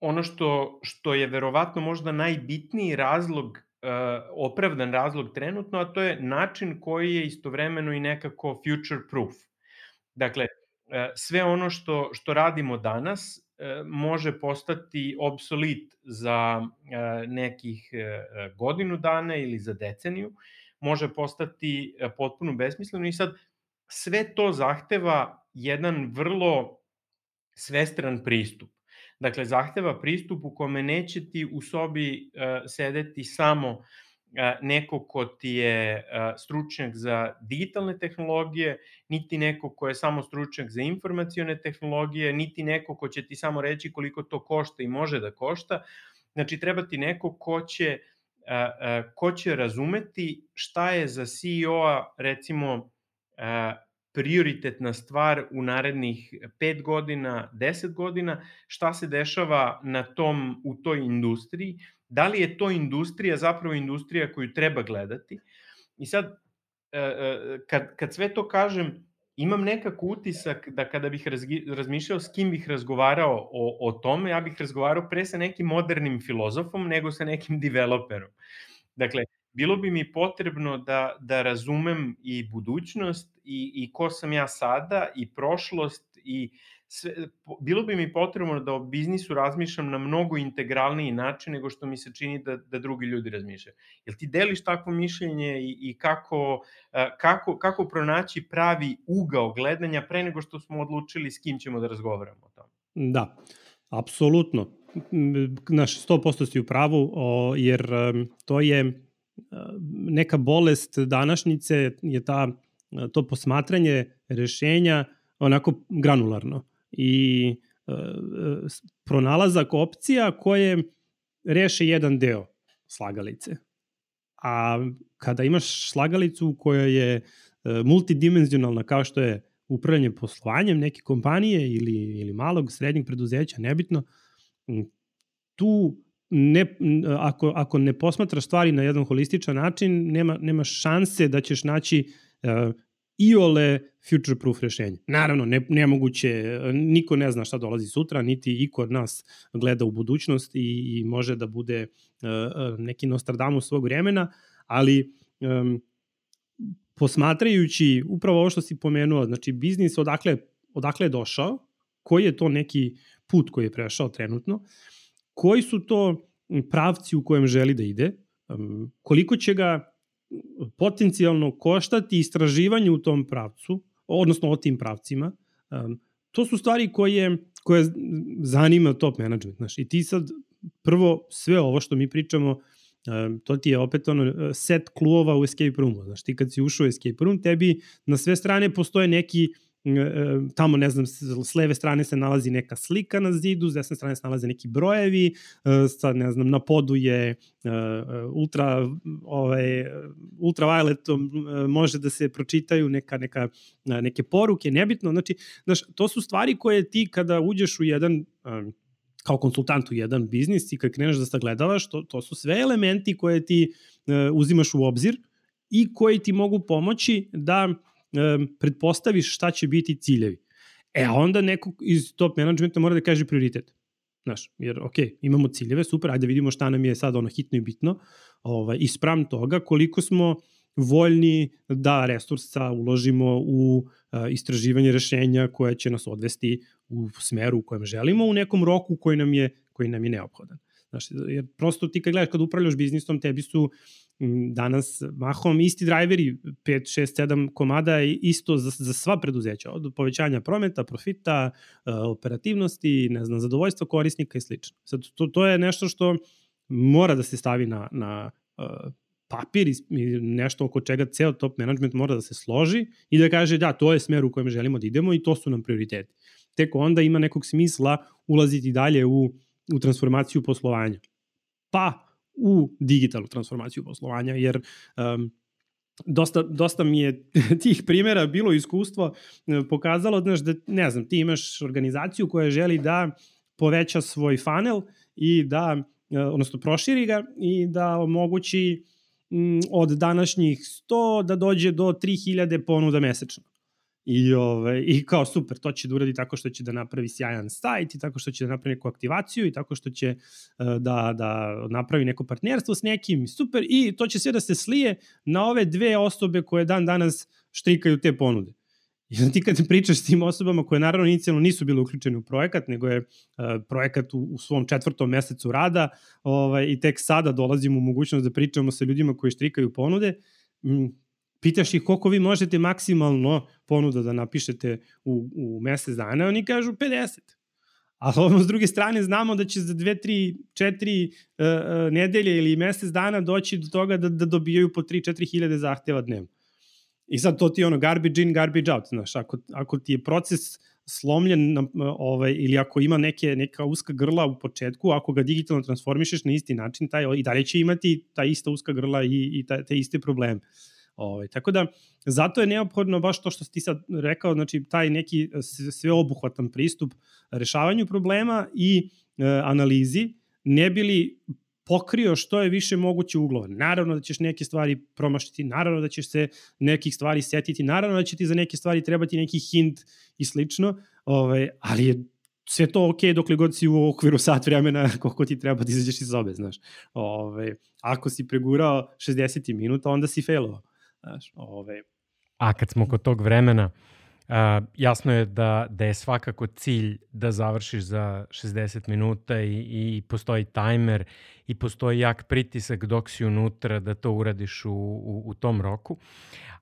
ono što, što je verovatno možda najbitniji razlog opravdan razlog trenutno, a to je način koji je istovremeno i nekako future proof. Dakle, sve ono što, što radimo danas može postati obsolit za nekih godinu dana ili za deceniju, može postati potpuno besmisleno i sad sve to zahteva jedan vrlo svestran pristup. Dakle, zahteva pristup u kome neće ti u sobi uh, sedeti samo uh, neko ko ti je uh, stručnjak za digitalne tehnologije, niti neko ko je samo stručnjak za informacione tehnologije, niti neko ko će ti samo reći koliko to košta i može da košta. Znači, treba ti neko ko će, uh, uh, ko će razumeti šta je za CEO-a, recimo, prioritetna stvar u narednih 5 godina, 10 godina, šta se dešava na tom, u toj industriji, da li je to industrija zapravo industrija koju treba gledati. I sad, e, e, kad, kad sve to kažem, imam nekako utisak da kada bih razmišljao s kim bih razgovarao o, o tome, ja bih razgovarao pre sa nekim modernim filozofom nego sa nekim developerom. Dakle, bilo bi mi potrebno da, da razumem i budućnost i, i ko sam ja sada i prošlost i sve, bilo bi mi potrebno da o biznisu razmišljam na mnogo integralniji način nego što mi se čini da, da drugi ljudi razmišljaju. Jel ti deliš takvo mišljenje i, i kako, kako, kako pronaći pravi ugao gledanja pre nego što smo odlučili s kim ćemo da razgovaramo o tome? Da, apsolutno. Naš 100% si u pravu, o, jer to je neka bolest današnjice je ta to posmatranje rešenja onako granularno i pronalazak opcija koje reše jedan deo slagalice. A kada imaš slagalicu koja je multidimenzionalna kao što je upravljanje poslovanjem neke kompanije ili, ili malog, srednjeg preduzeća, nebitno, tu ne, ako, ako ne posmatraš stvari na jedan holističan način, nema, nema šanse da ćeš naći uh, iole future proof rešenje. Naravno, ne, nemoguće, niko ne zna šta dolazi sutra, niti iko od nas gleda u budućnost i, i može da bude uh, neki Nostradamus svog vremena, ali um, posmatrajući upravo ovo što si pomenuo, znači biznis odakle, odakle je došao, koji je to neki put koji je prešao trenutno, koji su to pravci u kojem želi da ide, koliko će ga potencijalno koštati istraživanje u tom pravcu, odnosno o tim pravcima, to su stvari koje, koje zanima top management. Znaš, I ti sad prvo sve ovo što mi pričamo to ti je opet ono set kluova u escape roomu. Znaš, ti kad si ušao u escape room, tebi na sve strane postoje neki tamo ne znam, s leve strane se nalazi neka slika na zidu, s desne strane se nalaze neki brojevi, sad ne znam, na podu je ultra, ovaj, ultraviolet može da se pročitaju neka, neka, neke poruke, nebitno, znači, znaš, to su stvari koje ti kada uđeš u jedan kao konsultant u jedan biznis i kad kreneš da sagledavaš, to, to su sve elementi koje ti uzimaš u obzir i koji ti mogu pomoći da uh, pretpostaviš šta će biti ciljevi. E, a onda neko iz top managementa mora da kaže prioritet. Znaš, jer, ok, imamo ciljeve, super, ajde vidimo šta nam je sad ono hitno i bitno, ovaj, i sprem toga koliko smo voljni da resursa uložimo u uh, istraživanje rešenja koje će nas odvesti u smeru u kojem želimo, u nekom roku koji nam je, koji nam je neophodan. Znaš, jer prosto ti kad gledaš, kad upravljaš biznisom, tebi su danas mahom isti drajveri, 5, 6, 7 komada isto za, za sva preduzeća, od povećanja prometa, profita, operativnosti, ne znam, zadovoljstva korisnika i slično. Sad, to, to je nešto što mora da se stavi na, na papir i nešto oko čega ceo top management mora da se složi i da kaže da, to je smer u kojem želimo da idemo i to su nam prioriteti tek onda ima nekog smisla ulaziti dalje u, u transformaciju poslovanja. Pa u digitalnu transformaciju poslovanja, jer um, dosta, dosta mi je tih primjera bilo iskustvo e, pokazalo, znaš, da, ne znam, ti imaš organizaciju koja želi da poveća svoj funnel i da, e, odnosno proširi ga i da omogući od današnjih 100 da dođe do 3000 ponuda mesečno. I, ove, I kao super, to će da uradi tako što će da napravi sjajan sajt i tako što će da napravi neku aktivaciju i tako što će uh, da, da napravi neko partnerstvo s nekim, super, i to će sve da se slije na ove dve osobe koje dan danas štrikaju te ponude. I ti kad pričaš s tim osobama koje naravno inicijalno nisu bile uključene u projekat, nego je uh, projekat u, u svom četvrtom mesecu rada ovaj, i tek sada dolazimo u mogućnost da pričamo sa ljudima koji štrikaju ponude, pitaš ih koliko vi možete maksimalno ponuda da napišete u, u mesec dana, oni kažu 50. A ono s druge strane znamo da će za dve, tri, četiri uh, nedelje ili mesec dana doći do toga da, da dobijaju po 3-4 hiljade zahteva dnevno. I sad to ti je ono garbage in, garbage out, znaš, ako, ako ti je proces slomljen na, ovaj, ili ako ima neke, neka uska grla u početku, ako ga digitalno transformišeš na isti način, taj, i dalje će imati ta ista uska grla i, i ta, te iste probleme. Uh, Ovaj, tako da, zato je neophodno baš to što ti sad rekao, znači taj neki sveobuhvatan pristup rešavanju problema i e, analizi, ne bili pokrio što je više moguće uglova. Naravno da ćeš neke stvari promašiti, naravno da ćeš se nekih stvari setiti, naravno da će ti za neke stvari trebati neki hint i slično, ovaj, ali je sve to ok dokle god si u okviru sat vremena koliko ti treba da izađeš iz sobe, znaš. Ove, ovaj, ako si pregurao 60 minuta, onda si failovao. Znaš, ove... A kad smo kod tog vremena, Uh, jasno je da, da je svakako cilj da završiš za 60 minuta i, i postoji tajmer i postoji jak pritisak dok si unutra da to uradiš u, u, u tom roku.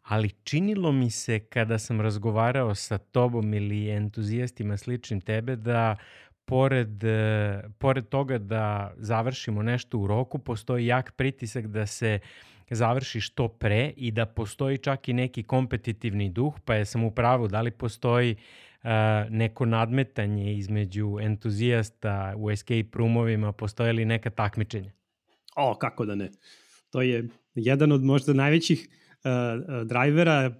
Ali činilo mi se kada sam razgovarao sa tobom ili entuzijastima sličnim tebe da pored, uh, pored toga da završimo nešto u roku, postoji jak pritisak da se uh, završi što pre i da postoji čak i neki kompetitivni duh, pa je sam u pravu, da li postoji neko nadmetanje između entuzijasta u escape roomovima, postoje li neka takmičenja? O, kako da ne. To je jedan od možda najvećih uh, drajvera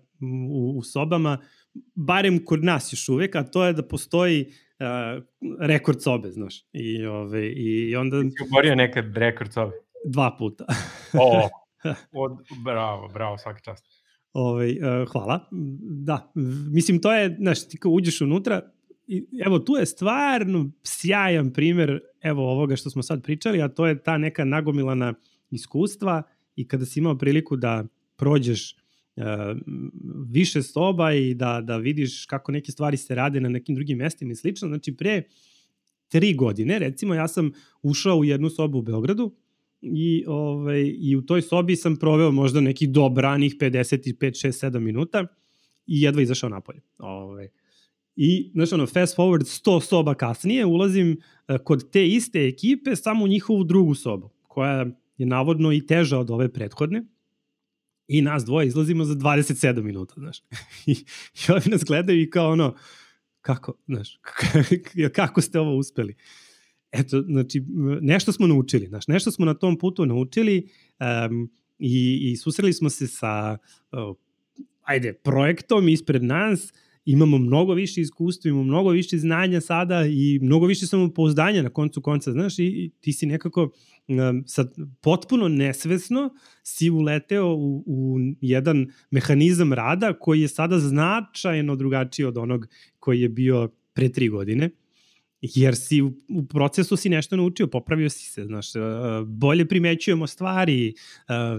u, u sobama, barem kod nas još uvek, a to je da postoji uh, rekord sobe, znaš. I, ove, i onda... Ti oborio nekad rekord sobe? Dva puta. o, od, bravo, bravo, svaka čast. Ove, uh, hvala. Da, mislim, to je, znaš, ti kao uđeš unutra, i, evo, tu je stvarno sjajan primer, evo, ovoga što smo sad pričali, a to je ta neka nagomilana iskustva i kada si imao priliku da prođeš uh, više soba i da, da vidiš kako neke stvari se rade na nekim drugim mestima i slično. Znači, pre tri godine, recimo, ja sam ušao u jednu sobu u Beogradu i, ovaj, i u toj sobi sam proveo možda nekih dobranih 55, 6, 7 minuta i jedva izašao napolje. Ovaj. I, znaš, ono, fast forward 100 soba kasnije, ulazim uh, kod te iste ekipe samo u njihovu drugu sobu, koja je navodno i teža od ove prethodne i nas dvoje izlazimo za 27 minuta, znaš. I, i ovi nas gledaju i kao ono, kako, znaš, kako ste ovo uspeli? Eto, znači, nešto smo naučili, znaš, nešto smo na tom putu naučili um, i, i susreli smo se sa, uh, ajde, projektom ispred nas, imamo mnogo više iskustva, imamo mnogo više znanja sada i mnogo više samopouzdanja na koncu konca, znaš, i, i ti si nekako um, sad potpuno nesvesno si uleteo u, u jedan mehanizam rada koji je sada značajno drugačiji od onog koji je bio pre tri godine jer si u, u procesu si nešto naučio, popravio si se, znaš, bolje primećujemo stvari,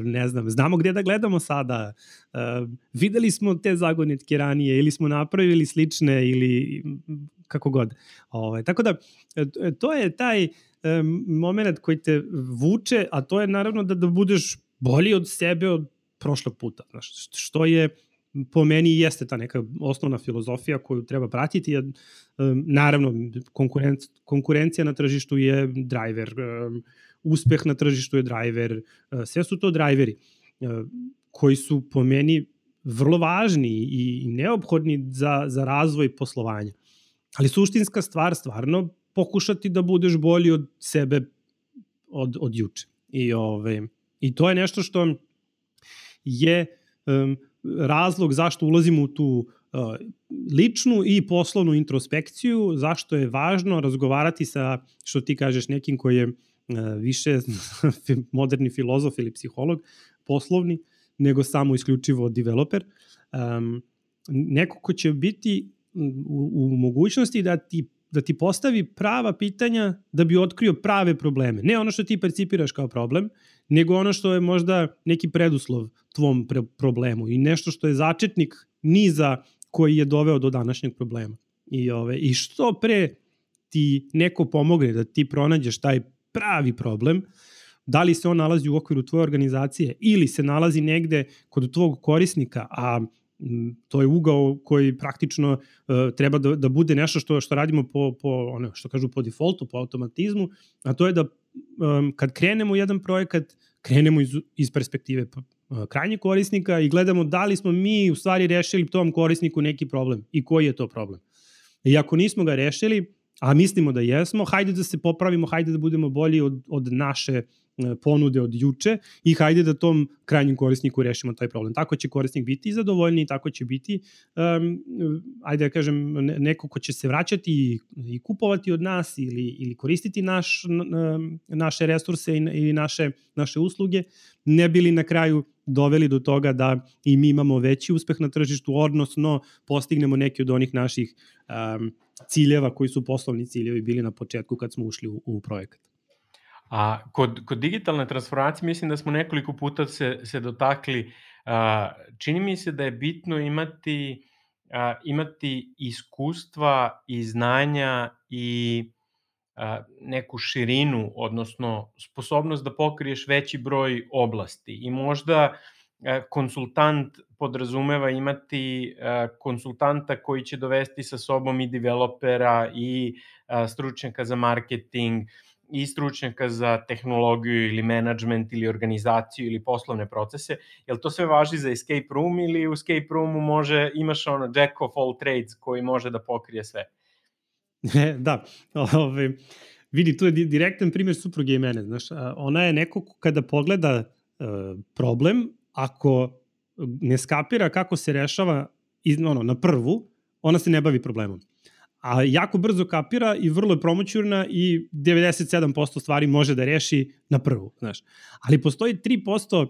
ne znam, znamo gde da gledamo sada, videli smo te zagonetke ranije ili smo napravili slične ili kako god. Ovaj, tako da, e, to je taj moment koji te vuče, a to je naravno da, da budeš bolji od sebe od prošlog puta, znaš, što je po meni jeste ta neka osnovna filozofija koju treba pratiti. Jer, naravno, konkurenc, konkurencija na tržištu je driver, uspeh na tržištu je driver, uh, sve su to driveri uh, koji su po meni vrlo važni i, neophodni za, za razvoj poslovanja. Ali suštinska stvar stvarno pokušati da budeš bolji od sebe od, od juče. I, ove, I to je nešto što je um, razlog zašto ulazimo u tu uh, ličnu i poslovnu introspekciju, zašto je važno razgovarati sa, što ti kažeš, nekim koji je uh, više moderni filozof ili psiholog, poslovni, nego samo isključivo developer. Neko ko će biti u, u mogućnosti da ti da ti postavi prava pitanja da bi otkrio prave probleme. Ne ono što ti percipiraš kao problem, nego ono što je možda neki preduslov tvom pre problemu i nešto što je začetnik niza koji je doveo do današnjeg problema. I, ove, I što pre ti neko pomogne da ti pronađeš taj pravi problem, da li se on nalazi u okviru tvoje organizacije ili se nalazi negde kod tvog korisnika, a to je ugao koji praktično uh, treba da, da bude nešto što što radimo po, po ono što kažu po defaultu, po automatizmu, a to je da um, kad krenemo jedan projekat, krenemo iz, iz perspektive uh, krajnjeg korisnika i gledamo da li smo mi u stvari rešili tom korisniku neki problem i koji je to problem. I ako nismo ga rešili, a mislimo da jesmo, hajde da se popravimo, hajde da budemo bolji od, od naše uh, ponude od juče i hajde da tom krajnjem korisniku rešimo taj problem. Tako će korisnik biti zadovoljni, tako će biti, um, ajde da kažem, neko ko će se vraćati i, i kupovati od nas ili, ili koristiti naš, naše resurse ili naše, naše usluge, ne bili na kraju doveli do toga da i mi imamo veći uspeh na tržištu, odnosno postignemo neki od onih naših um, ciljeva koji su poslovni ciljevi bili na početku kad smo ušli u, u projekat. A kod, kod digitalne transformacije mislim da smo nekoliko puta se, se dotakli, a, čini mi se da je bitno imati, a, imati iskustva i znanja i a, neku širinu, odnosno sposobnost da pokriješ veći broj oblasti. I možda konsultant podrazumeva imati konsultanta koji će dovesti sa sobom i developera i stručnjaka za marketing, i stručnjaka za tehnologiju ili management ili organizaciju ili poslovne procese, jel to sve važi za escape room ili u escape roomu može, imaš ono jack of all trades koji može da pokrije sve? da, ove, ovaj, vidi, tu je direktan primjer supruge i mene, znaš, ona je neko kada pogleda uh, problem, ako ne skapira kako se rešava iz, ono, na prvu, ona se ne bavi problemom a jako brzo kapira i vrlo je promoćurna i 97% stvari može da reši na prvu, znaš. Ali postoji 3% uh,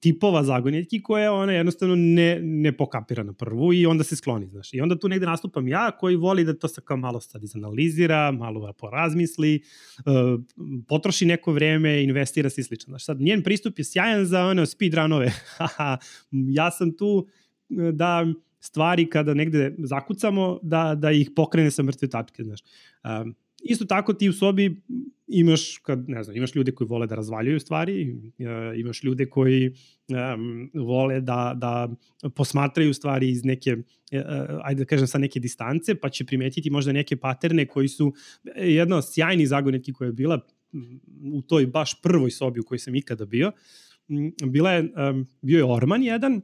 tipova zagonjetki koje ona jednostavno ne, ne pokapira na prvu i onda se skloni, znaš. I onda tu negde nastupam ja koji voli da to sa kao malo sad izanalizira, malo porazmisli, uh, potroši neko vreme, investira se i slično. Znaš, sad njen pristup je sjajan za one speedrunove. ja sam tu da stvari kada negde zakucamo da, da ih pokrene sa mrtve tačke, znaš. Um, isto tako ti u sobi imaš, kad, ne znam, imaš ljude koji vole da razvaljuju stvari, uh, imaš ljude koji um, vole da, da posmatraju stvari iz neke, uh, ajde da kažem, sa neke distance, pa će primetiti možda neke paterne koji su jedna od sjajnih zagonetki koja je bila u toj baš prvoj sobi u kojoj sam ikada bio, bila je, um, bio je orman jedan,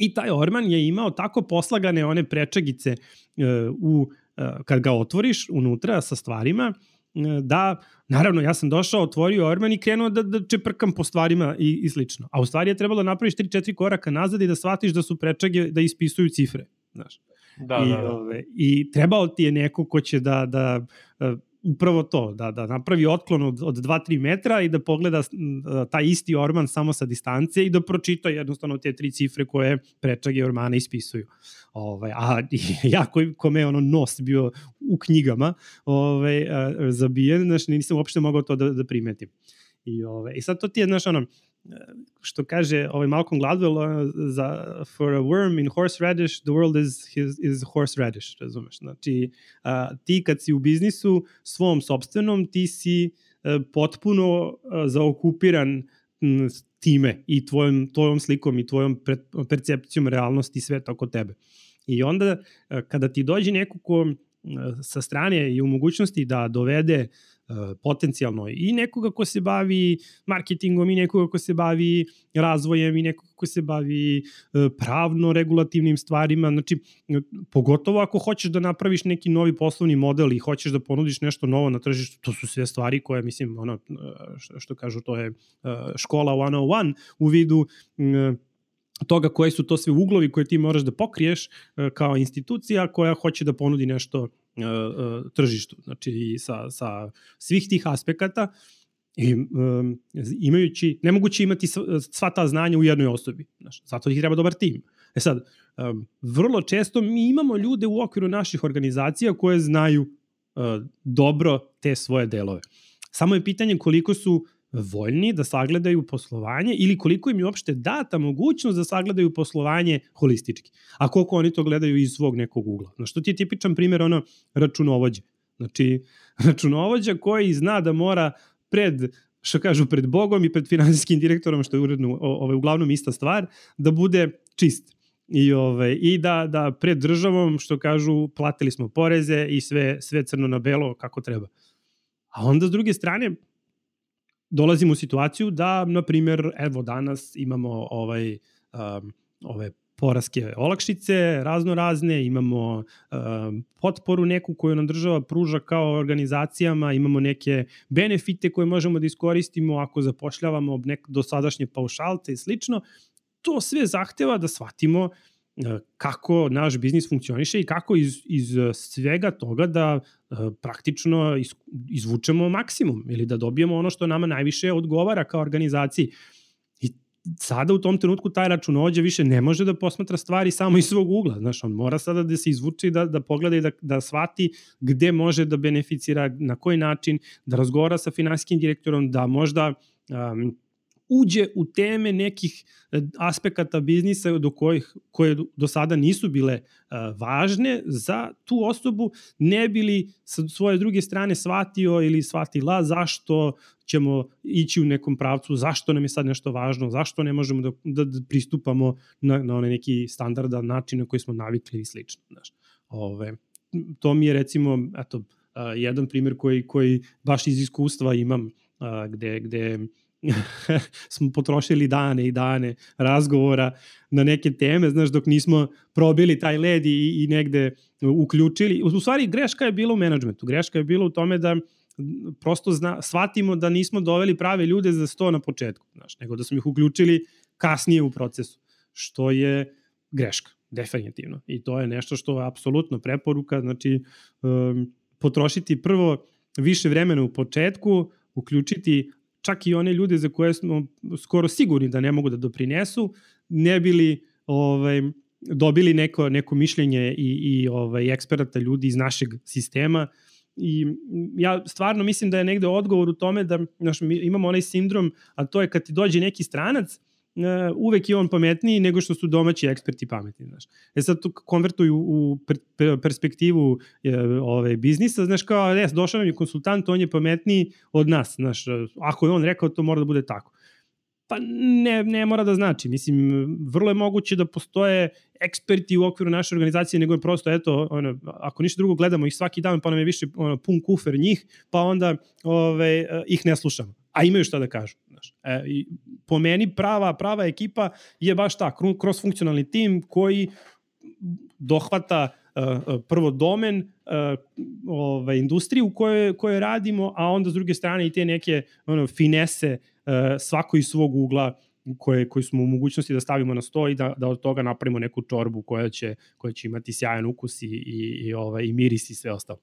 I taj orman je imao tako poslagane one prečagice uh, u, uh, kad ga otvoriš unutra sa stvarima, uh, da, naravno, ja sam došao, otvorio orman i krenuo da, da čeprkam po stvarima i, i slično. A u stvari je trebalo napraviš 3-4 koraka nazad i da shvatiš da su prečage da ispisuju cifre. Znaš. Da, I, da, da. Ove, I trebao ti je neko ko će da, da upravo to, da, da napravi otklon od, od 2-3 metra i da pogleda taj isti orman samo sa distance i da pročita jednostavno te tri cifre koje prečage ormana ispisuju. Ovaj, a ja koji, kome je ono nos bio u knjigama ovaj, zabijen, znači nisam uopšte mogao to da, da primetim. I, ovaj, I sad to ti je, znaš, ono, što kaže ovaj Malcolm Gladwell za for a worm in horseradish the world is his is horseradish razumeš? Znači a, ti kad si u biznisu svom sopstvenom ti si e, potpuno a, zaokupiran m, time i tvojom tvojom slikom i tvojom pre, percepcijom realnosti sveta oko tebe. I onda a, kada ti dođe neko ko sa strane i u mogućnosti da dovede potencijalno i nekoga ko se bavi marketingom i nekoga ko se bavi razvojem i nekoga ko se bavi e, pravno regulativnim stvarima, znači pogotovo ako hoćeš da napraviš neki novi poslovni model i hoćeš da ponudiš nešto novo na tržištu, to su sve stvari koje mislim ono što, kažu to je škola 101 u vidu toga koji su to sve uglovi koje ti moraš da pokriješ kao institucija koja hoće da ponudi nešto tržištu. Znači i sa, sa svih tih aspekata i um, imajući, nemoguće imati sva ta znanja u jednoj osobi. Znači, zato ih treba dobar tim. E sad, vrlo često mi imamo ljude u okviru naših organizacija koje znaju uh, dobro te svoje delove. Samo je pitanje koliko su voljni da sagledaju poslovanje ili koliko im je uopšte data mogućnost da sagledaju poslovanje holistički. A koliko oni to gledaju iz svog nekog ugla. Na što ti je tipičan primjer ono računovođe. Znači, računovođa koji zna da mora pred što kažu pred Bogom i pred finansijskim direktorom, što je uredno, ovaj, uglavnom ista stvar, da bude čist. I, ovaj, i da, da pred državom, što kažu, platili smo poreze i sve, sve crno na belo kako treba. A onda s druge strane, dolazimo u situaciju da, na primjer, evo danas imamo ovaj, um, ove poraske olakšice, razno razne, imamo um, potporu neku koju nam država pruža kao organizacijama, imamo neke benefite koje možemo da iskoristimo ako zapošljavamo nek dosadašnje paušalce i slično. To sve zahteva da shvatimo E, kako naš biznis funkcioniše i kako iz, iz svega toga da praktično iz, izvučemo maksimum ili da dobijemo ono što nama najviše odgovara kao organizaciji. I sada u tom trenutku taj računovođa više ne može da posmatra stvari samo iz svog ugla. Znaš, on mora sada da se izvuče da, da pogleda i da, da shvati gde može da beneficira, na koji način, da razgovara sa finansijskim direktorom, da možda um, uđe u teme nekih e, aspekata biznisa do kojih, koje do sada nisu bile uh, važne za tu osobu, ne bili sa svoje druge strane shvatio ili shvatila zašto ćemo ići u nekom pravcu, zašto nam je sad nešto važno, zašto ne možemo da, da, da pristupamo na, na onaj neki standardan način na koji smo navikli i slično. Znaš. Ove, to mi je recimo, eto, jedan primjer koji, koji baš iz iskustva imam, gde, gde smo potrošili dane i dane razgovora na neke teme, znaš, dok nismo probili taj led i, i negde uključili. U stvari, greška je bila u menadžmentu. Greška je bila u tome da prosto zna, shvatimo da nismo doveli prave ljude za sto na početku, znaš, nego da smo ih uključili kasnije u procesu, što je greška, definitivno. I to je nešto što je apsolutno preporuka, znači um, potrošiti prvo više vremena u početku, uključiti čak i one ljude za koje smo skoro sigurni da ne mogu da doprinesu, ne bili ovaj, dobili neko, neko mišljenje i, i ovaj, eksperata ljudi iz našeg sistema, I ja stvarno mislim da je negde odgovor u tome da znaš, imamo onaj sindrom, a to je kad ti dođe neki stranac, uvek je on pametniji nego što su domaći eksperti pametni, znaš. E sad tu konvertuju u per, per, perspektivu je, ove, biznisa, znaš kao, jes, došao nam je konsultant, on je pametniji od nas, znaš, ako je on rekao, to mora da bude tako. Pa ne, ne mora da znači. Mislim, vrlo je moguće da postoje eksperti u okviru naše organizacije, nego je prosto, eto, ono, ako ništa drugo gledamo ih svaki dan, pa nam je više ono, pun kufer njih, pa onda ove, ih ne slušamo. A imaju šta da kažu. Znaš. E, i po meni prava, prava ekipa je baš ta, cross-funkcionalni tim koji dohvata uh, prvo domen uh, ovaj, industriju u kojoj, kojoj radimo, a onda s druge strane i te neke ono, finese E, svako iz svog ugla koje, koji smo u mogućnosti da stavimo na sto i da, da od toga napravimo neku čorbu koja će, koja će imati sjajan ukus i, i, i, ovaj, i miris i sve ostalo.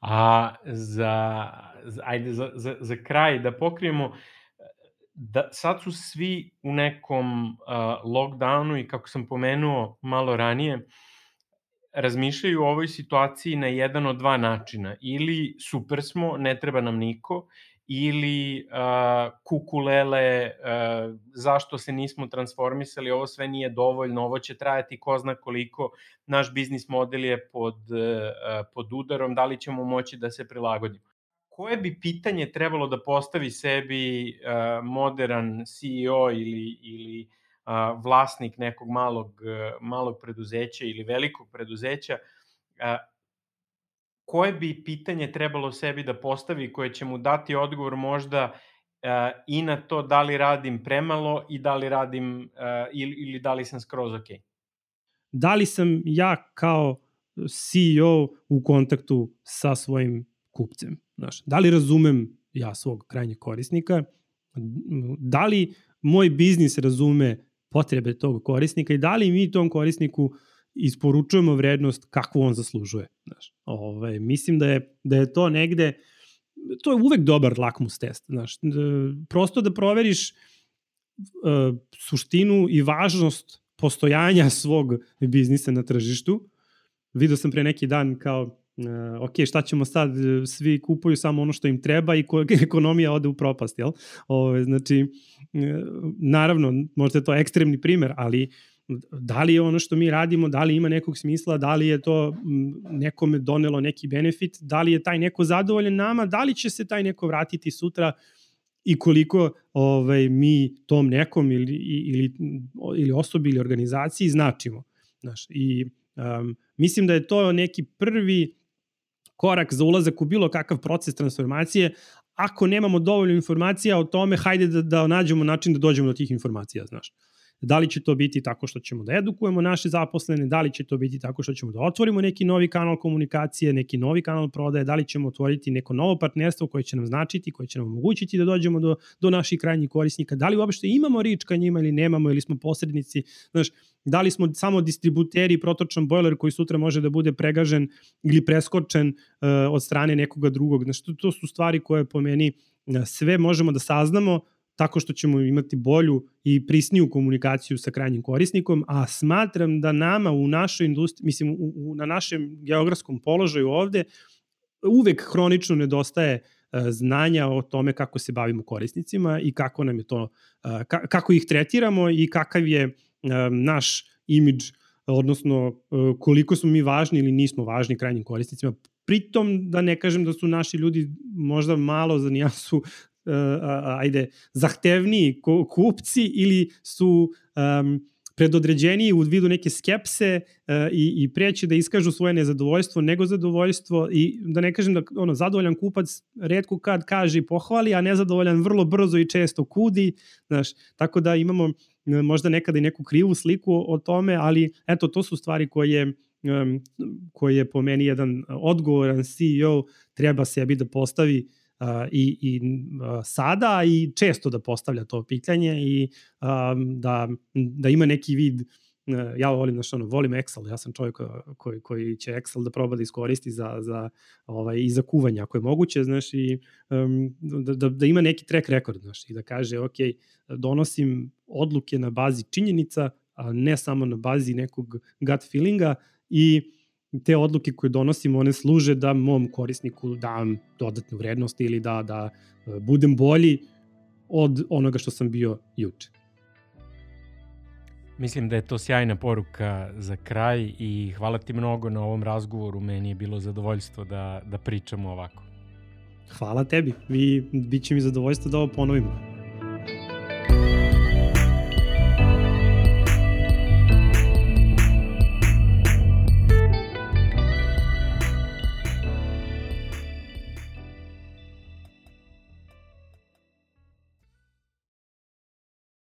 A za, za, ajde, za, za, za kraj da pokrijemo, da sad su svi u nekom uh, lockdownu i kako sam pomenuo malo ranije, razmišljaju o ovoj situaciji na jedan od dva načina. Ili super smo, ne treba nam niko, ili uh, kukulele, uh, zašto se nismo transformisali, ovo sve nije dovoljno, ovo će trajati ko zna koliko, naš biznis model je pod, uh, pod udarom, da li ćemo moći da se prilagodimo. Koje bi pitanje trebalo da postavi sebi uh, modern CEO ili, ili uh, vlasnik nekog malog, uh, malog preduzeća ili velikog preduzeća, uh, koje bi pitanje trebalo sebi da postavi koje će mu dati odgovor možda uh, i na to da li radim premalo i da li radim uh, ili, ili da li sam skroz ok? Da li sam ja kao CEO u kontaktu sa svojim kupcem? Znaš, da li razumem ja svog krajnjeg korisnika? Da li moj biznis razume potrebe tog korisnika i da li mi tom korisniku isporučujemo vrednost kakvu on zaslužuje. Znaš, ovaj, mislim da je, da je to negde, to je uvek dobar lakmus test. Znaš, prosto da proveriš uh, suštinu i važnost postojanja svog biznisa na tržištu. Video sam pre neki dan kao ok, šta ćemo sad, svi kupuju samo ono što im treba i ekonomija ode u propast, jel? Ovaj, znači, uh, naravno, možda je to ekstremni primer, ali da li je ono što mi radimo, da li ima nekog smisla, da li je to nekome donelo neki benefit, da li je taj neko zadovoljen nama, da li će se taj neko vratiti sutra i koliko ovaj, mi tom nekom ili, ili, ili osobi ili organizaciji značimo. Znaš, I um, mislim da je to neki prvi korak za ulazak u bilo kakav proces transformacije, ako nemamo dovoljno informacija o tome, hajde da, da nađemo način da dođemo do tih informacija, znaš. Da li će to biti tako što ćemo da edukujemo naše zaposlene, da li će to biti tako što ćemo da otvorimo neki novi kanal komunikacije, neki novi kanal prodaje, da li ćemo otvoriti neko novo partnerstvo koje će nam značiti, koje će nam omogućiti da dođemo do, do naših krajnjih korisnika, da li uopšte imamo rič ka njima ili nemamo, ili smo posrednici, znaš, da li smo samo distributeri protočan bojler koji sutra može da bude pregažen ili preskočen uh, od strane nekoga drugog. Znaš, to, to su stvari koje po meni uh, sve možemo da saznamo tako što ćemo imati bolju i prisniju komunikaciju sa krajnjim korisnikom, a smatram da nama u našoj industriji, mislim u, u, na našem geografskom položaju ovde, uvek hronično nedostaje uh, znanja o tome kako se bavimo korisnicima i kako nam je to, ka, kako ih tretiramo i kakav je naš imidž, odnosno koliko smo mi važni ili nismo važni krajnjim korisnicima. Pritom da ne kažem da su naši ljudi možda malo za nijansu uh, ajde, zahtevniji kupci ili su um, predodređeniji u vidu neke skepse uh, i, i preći da iskažu svoje nezadovoljstvo nego zadovoljstvo i da ne kažem da ono, zadovoljan kupac redko kad kaže i pohvali, a nezadovoljan vrlo brzo i često kudi, znaš, tako da imamo možda nekada i neku krivu sliku o tome, ali eto, to su stvari koje um, koje po meni jedan odgovoran CEO treba sebi da postavi uh, i, i sada i često da postavlja to pitanje i da, da ima neki vid ja volim, znaš, ono, volim Excel, ja sam čovjek koji, koji će Excel da proba da iskoristi za, za, ovaj, i za kuvanje, ako je moguće, znaš, i um, da, da, da ima neki track record, znaš, i da kaže, ok, donosim odluke na bazi činjenica, a ne samo na bazi nekog gut feelinga i te odluke koje donosim, one služe da mom korisniku dam dodatnu vrednost ili da, da e, budem bolji od onoga što sam bio juče. Mislim da je to sjajna poruka za kraj i hvala ti mnogo na ovom razgovoru. Meni je bilo zadovoljstvo da, da pričamo ovako. Hvala tebi. Vi, bit će mi zadovoljstvo da ovo ponovimo.